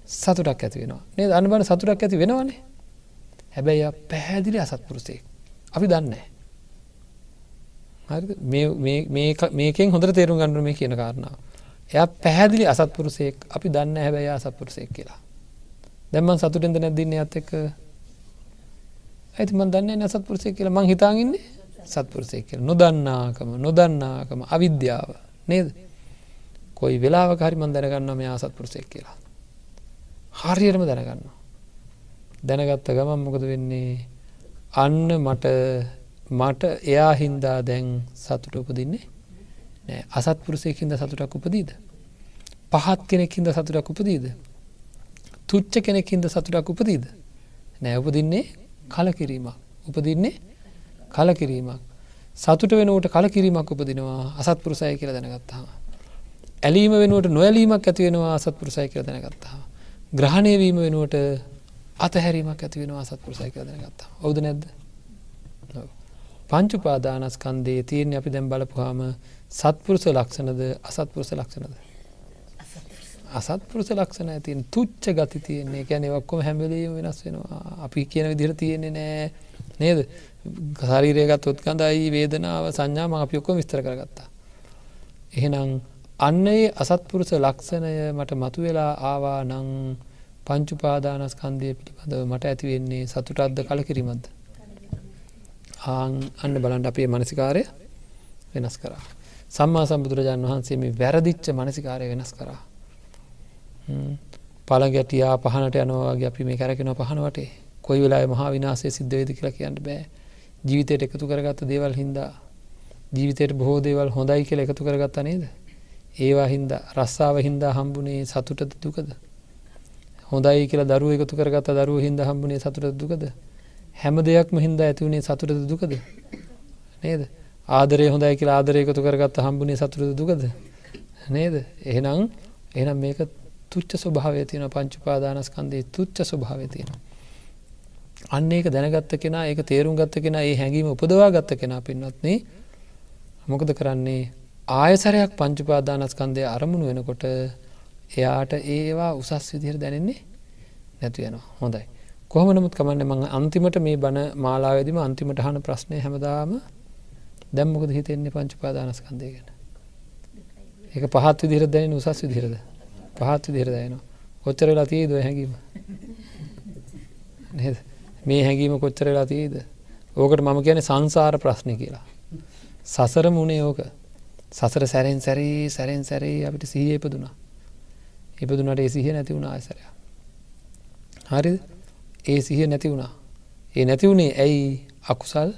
සතුටක් ඇති වෙනවා. නේ අන්න බන සතුටක් ඇති වෙනවානේ. හැබැයි පැහැදිලි අසත්පුරුසයෙක් අපි දන්නේ මේකෙන් හොඳ තේරුම් ගන්නු මේ කියන කාරණාව. එය පැහැදිලි අසත්පුරුසයෙක් අපි දන්න හැබැයි අසත්පුරුසයෙක් කියලා. දැම්මන් සතුටෙන්ද නැදදින්න ඇත් එක ඇතිමන් දන්න නැසත්පුරුසය කියලා? මං හිතාගන්නේ සත්පුරුසය කියල. නොදන්නාකම නොදන්නාකම අවිද්‍යාව. නේද? කොයි වෙලාව හරිමන් දැනගන්න මේ ආසත්පුරුසයක් කියලා. හරියටම දැනගන්නවා. දැනගත්ත ගමන් මොකද වෙන්නේ? අන්න මට මට එයා හින්දා දැන් සතුට උපදින්නේ නෑ. අසත්පුරුසයකින්ද සතුටක් උපදීද? පහත් කෙනෙක්හින්ද සතුටක් උපදීද? තුච්ච කෙනෙක්හින්ද සතුටක් උපදීද? නෑ උපදින්නේ කලකිරීමක්. උපදින්නේ කලකිරීමක්. සතුට වෙනුවට කලකිරීමක් උපදිනවා. අසත්පුරුසය කියල දැනගත්තාම. ඇලීම වෙනුවට නොවැලීමක් ඇතිවෙනවා අසත්පුරුසය කියල දැනගත්තා. ග්‍රහණය වීම වෙනුවට අතහැරීමක් ඇති වෙනවා අසත්පුරුසය කියල දැනගත්තා. ඔවුද නැද්ද? පංචුපාදානස්කන්දේ තියෙන් අපි දැම් බලපුහාම සත්පුරුස ලක්ෂණද අසත්පුරුස ලක්ෂණද? අසත්පුරුස ලක්ෂණ ඇතින් තුච්ච ගති තියන්නේ. ගැන ඔක්කොම හැමලීම වෙනස් වෙනවා. අපි කියන විදිර තියෙන්නේ නෑ. නේද? ශරීරයගත් උත්කඳයි වේදනාව සංඥාම අපි ඔක්කොම විස්තර කරගත්තා. එහෙනම් අන්න ඒ අසත්පුරුස ලක්ෂණය මට මතු වෙලා ආවා නං පංචුපාදානස්කන්දය පිළිබඳව මට ඇතිවෙන්නේ සතුටත්ද කල කිරීමද ආං අන්න බලන්ට අපේ මනසිකාරය වෙනස් කරා. සම්මා සම්බුදුරජාණන් වහන්සේ මේ වැරදිච්ච මනසිකාරය වෙනස් කරා. පළගැටියා පහනට යනවාගේ අපි මේ කැරකෙන පහනවටේ කොයි වෙලා මහා විනාසේ සිද්ධ වෙද කියලා කියන්න බෑ. ජීවිතයට එකතු කරගත්ත දේවල් හින්දා. ජීවිතයට බොහෝ දේවල් හොඳයි කියල එකතු කරගත්ත නේද? ඒවා හින්ද රස්සාාව හින්දා හම්බුනේ සතුටද දුකද? හොඳයි කියලා දරුව එකතු කරගත්ත දරුව හින්ද හම්බුනේ සතුට දුකද? හැම දෙයක්ම හින්දා ඇතිවුණේ සතුටද දුකද? නේද? ආදරය හොඳයි කියලා ආදරය එකතු කරගත්ත හම්බුනේ සතුටද දුකද? නේද? එහෙනම් එනම් මේක තුච්ච ස්වභාවය තියෙන පංචුපාදානස්කන්දේ තුච්ච ස්වභාවය තියෙන. අන්න ඒක දැනගත්ත කෙනා ඒක තේරුම් ගත්ත කෙන ඒ හැඟීම උපදවා ගත්ත කෙනා පින්වත්න්නේ මොකද කරන්නේ? ආයසරයක් පංචුපාදානස්කන්දය අරමුණු වෙනකොට එයාට ඒවා උසස් විදිහර දැනෙන්නේ නැතු යනවා හොඳයි. කොහම නමුත් කමන්න මං අන්තිමට මේ බණ මාලාවේදීම අන්තිමට හන ප්‍රශ්නය හැමදාම දැම්මොකද හිතෙන්නේ පංචුපාදානස්කන්දය ගැන. ඒක පහත් විදිර දැන උසස් විදිරද. පහත් විදිහර දැයනවා කොච්චර වෙලා තියේද හැඟීම? නේද? මේ හැඟීම කොච්චර වෙලා තියේද? ඕකට මම කියන සංසාර ප්‍රශ්නය කියලා. සසර මුණේ ඕක. සසර සැරෙන් සැරී සැරෙන් සැරේ අපිට සීහ ඉපදුනා. ඉපදුනට ඒ සිහ නැති වුණ ආයසරය හරිද? ඒ සිහ නැති වුණා. ඒ නැති වුණේ ඇයි? අකුසල්.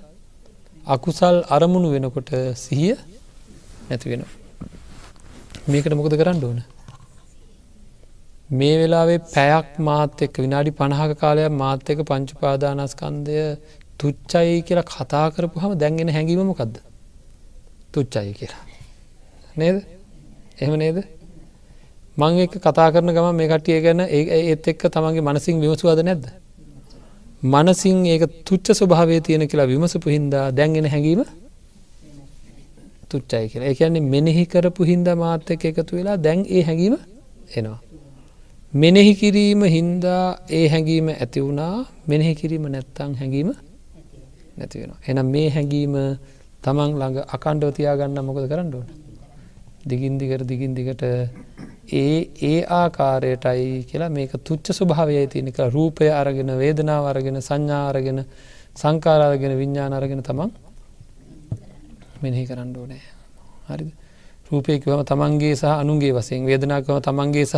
අකුසල් අරමුණු වෙනකොට සිහිය නැති වෙන මේකට මොකද කරන්න ඕන? මේ වෙලාවේ පැයක් මාත් එක්ක විනාඩි පණහක කාලයක් මාත් එක පංචුපාදානස්කන්දය තුච්චයි කියලා කතා කරපු හම දැන්ගෙන හැඟීමමකක්ද තුච්චයි කියලා. නේද? එහම නේද? මං එක කතා කරන ගම මේ කටිය ගැන ඒත් එක්ක තමන්ගේ මනසිං විමසුවද නැද්ද? මනසිං ඒක තුච්ච ස්වභාවය තියෙන කියලා විමසපු හින්දා දැන්ගෙන හැඟීම තුච්චයි කියලා. එකන්නේ මෙනෙහි කරපු හින්ද මාත්‍යක එකතු වෙලා දැන් ඒ හැඟීම එනවා. මෙනෙහි කිරීම හින්දා ඒ හැඟීම ඇති වුණා. මෙනෙහි කිරීම නැත්තං හැඟීම නැතිවෙන. එනම් මේ හැඟීම තමන් ළඟ අකණ්ඩව තියාගන්න මොකද කරන්න ඕන. දිගින්දිකට දිගින්දිකට ඒ ඒ ආකාරයටයි කියලා මේක තුච්ච ස්වභාවය තියනික රූපය අරගෙන වේදනාව අරගෙන සංඥාරගෙන සංකාරාරගෙන විඤ්ඥාන අරගෙන තමන් මෙනෙහි කරන්න ඕනෑ. හරි රූපයකවම තමන්ගේ සහ අනුන්ගේ වසයෙන් වේදනාකව තමන්ගේ සහ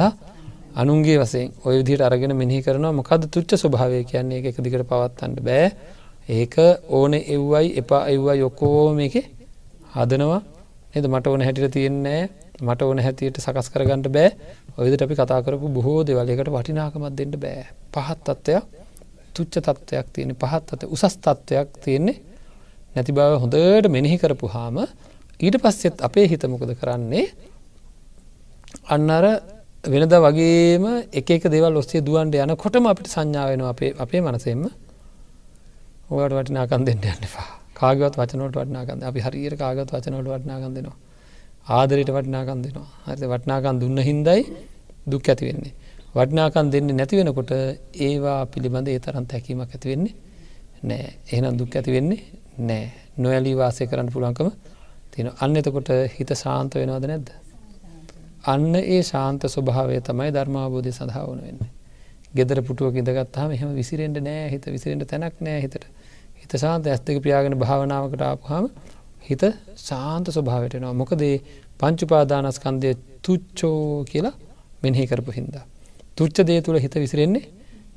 අනුන්ගේ වසයෙන් ඔය විදිහට අරගෙන මෙහි කරනවා. මොකද තුච්ච ස්වභාවය කියන්නේ? එක දිකට පවත්තන්න බෑ. ඒක ඕන එව්වයි එපා එව්වා යොකෝ මේක හදනවා. එද මට ඕන හැටිට තියෙන්නේ මට ඕන හැතියට සකස් කරගන්නට බෑ. ඔයදට අපි කතා කරපු බොහෝ දෙවලකට වටිනාකමත් දෙන්න බෑ. පහත් තත්ත්වයක් තුච්ච තත්ත්වයක් තියෙන පහත් අත උසස් තත්ත්වයක් තියෙන්නේ. නැති බව හොඳට මෙනෙහි කරපු හාම ඊට පස්සෙත් අපේ හිතමොකද කරන්නේ? අන්න අර වෙනද වගේම එක දෙවල් ඔස්සේ දුවන්ට යන කොටම අපිට සංඥාවෙන අපේ අපේ මනසෙන්ම. ඕට වටිනාකන් දෙන්න යන්නපා කාගවත් වචනොට වටනාකන්ද අපි හරියට කාගත් වචනොට වටනාකන් දෙනවා. ආදරයට වටනාකන් දෙනවා. හරි වටනාකන් දුන්න හින්දයි දුක් ඇති වෙන්නේ. වටනාකන් දෙන්න නැති වෙනකොට ඒවා පිළිබඳ ඒ තරන් තැකීමක් ඇති වෙන්නේ නෑ. එහෙනම් දුක් ඇති වෙන්නේ නෑ. නොයලී වාසය කරන්න පුළුවන්කම තියෙන අන්න එතකොට හිත ශාන්ත වෙනවද නැද්ද? අන්න ඒ ශාන්ත ස්වභාවය තමයි ධර්මාබෝධය සඳහා වන වෙන්න. ගෙදර පුටුවක ඉඳගත්තාම එහෙම විසිරෙන්ට නෑ. හිත විසිරෙන්ට තැනක් නෑ. හිතට හිත ශාන්ත ඇස්තක පියාගෙන භාවනාවකට ආපුහම හිත ශාන්ත ස්වභාවයටනවා මොකදේ පංචුපාදානස්කන්දය තුච්චෝ කියලා මෙනෙහි කරපු හින්දා. තුච්ච දේ තුළ හිත විසිරෙන්නේ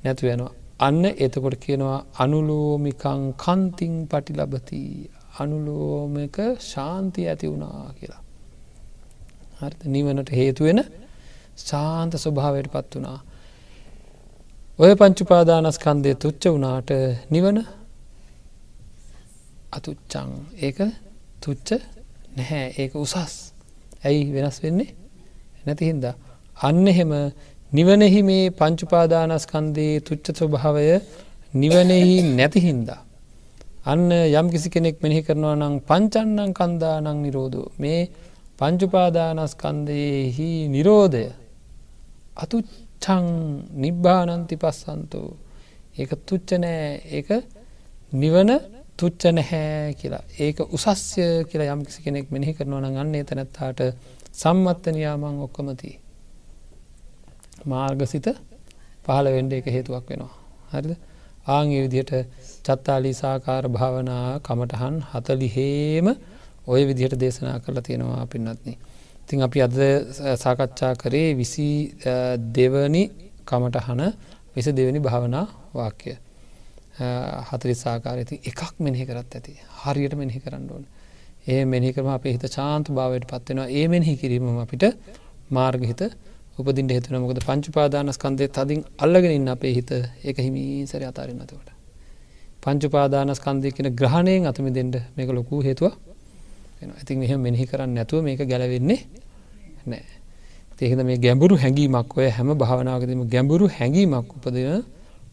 නැතු වෙනවා. අන්න එතකොට කියනවා අනුලෝමිකං කන්තිං පටි ලබති අනුලෝමක ශාන්තිය ඇති වුණා කියලා. හරි නිවනට හේතුවෙන ශාන්ත ස්වභාවයට පත් වනා. ඔය පංචුපාදානස්කන්දය තුච්ච වුණාට නිවන අතුච්චං ඒක තුච්ච නැහැ. ඒක උසස්. ඇයි වෙනස් වෙන්නේ? නැතිහින්දා අන්න එහෙම නිවනෙහි මේ පංචුපාදානස්කන්දයේ තුච්ච ස්වභාවය නිවනෙහි නැතිහින්දා අන්න යම් කිසි කෙනෙක් මෙහි කරනවා නම් පංචන්නං කන්දා නං නිරෝධෝ. මේ පංචුපාදානස්කන්දයෙහි නිරෝධය අතුච්චං නිබ්බානන්ති පස්සන්තෝ. ඒක තුච්ච නෑ. ඒක නිවන තුච්ච නැහැ කියලා. ඒක උසස්ය කියලා යම් කිසි කෙනෙක් මෙහි කරනවා නම් අන්නේ තැනැත්තාට සම්මත්තනයාමං ඔක්කොමති මාර්ගසිත පහළ වෙන්ඩ එක හේතුවක් වෙනවා. හරිද? ආංගේ විදිහට චත්තාලී සාකාර භාවනා කමටහන් හතලිහේම ඔය විදිහට දේශනා කරලා තියෙනවා පින්නත්න. තින් අපි අද සාකච්ඡා කරේ විසි දෙවනි කමටහන විස දෙවැනි භාවනා වාක්‍ය. හතරි සාකාරඇති එකක් මෙහි කරත් ඇති. හරියට මෙහි කරන්න ඕන. ඒ මෙහි කරම අපේ හිත චාන්ත භාවයට පත්වෙනවා ඒ මෙහි කිරීම අපිට මාර්ගහිත උපදින්ට හේතුන මොකද පංචුපාදානස්කන්දය තදින් අල්ලගෙන ඉන්න අපේ හිත එක හිමීසර අතාරන්නතවට පංචුපාදානස්කන්දය කියන ග්‍රහණයෙන් අතම දෙෙන්ට මේක ලොකු හේතුව ඉතින් මෙහ මෙහි කරන්න නැතුව මේක ගැලවෙන්නේ නෑ ඒකද මේ ගැඹුරු හැඟීමක් ඔය හැම භාවනාවකදම ගැඹුරු හැඟීමක් උපදන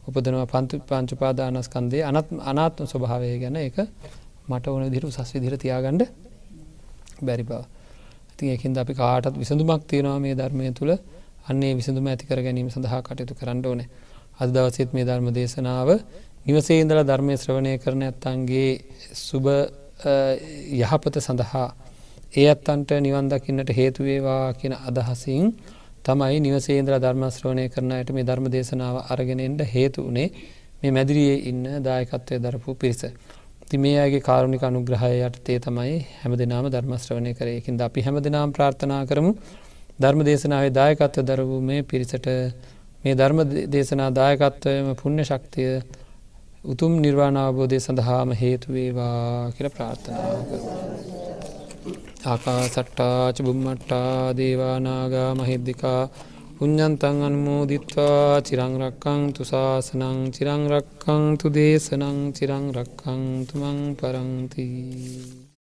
උපදනවා පන්තු පංචුපාදානස්කන්දේ අනත් අනාත්ම ස්වභාවය ගැන එක මට ඕන දිරු සස් විදිර තියාගණ්ඩ බැරි බව. ඉතින් එකින්ද අපි කාටත් විසඳුමක් තියෙනවා මේ ධර්මය තුළ. අන්නේ විසඳුම ඇතිකර ගැනීම සඳහා කටයුතු කරන්න ඕනේ. අද දවසෙත් මේ ධර්ම දේශනාව නිවසේ ඉඳල ධර්මය ශ්‍රවණය කරන ඇත්තන්ගේ සුබ යහපත සඳහා ඒ අත්තන්ට නිවන් දකින්නට හේතුවේවා කියන අදහසින් තමයි නිවසේන්ද්‍ර ධර්මශ්‍රවණය කරනයට මේ ධර්ම දේශනාව අරගෙනෙන්ට හේතු වනේ මේ මැදිරියේ ඉන්න දායකත්වය දරපු පිරිස. ති මේ අගේ කාරුණික අනුග්‍රහය යටතේ තමයි හැම දෙනාම ධර්මශ්‍රවණය කරයකින් අපි හැම දෙනාම් ප්‍රාර්ථනා කරමු ධර්ම දේශනාවේ දායකත්ව දරවූ මේ පිරිසට මේ ධර්ම දේශනා දායකත්වයම පුුණ්‍ය ශක්තිය උතුම් නිර්වාණ අවබෝධය සඳහාම හේතුවේවා කියල ප්‍රාර්ථනා කර. ආකා සට්ටාච බුම්මට්ටා දේවානාගා මහිද්දිකා පුඤ්ඥන්තන් අන්මෝදිත්වා චිරංරක්කං තුසාසනං චිරංරක්කං තු දේශනං චිරංරක්කං තුමං පරංතිී.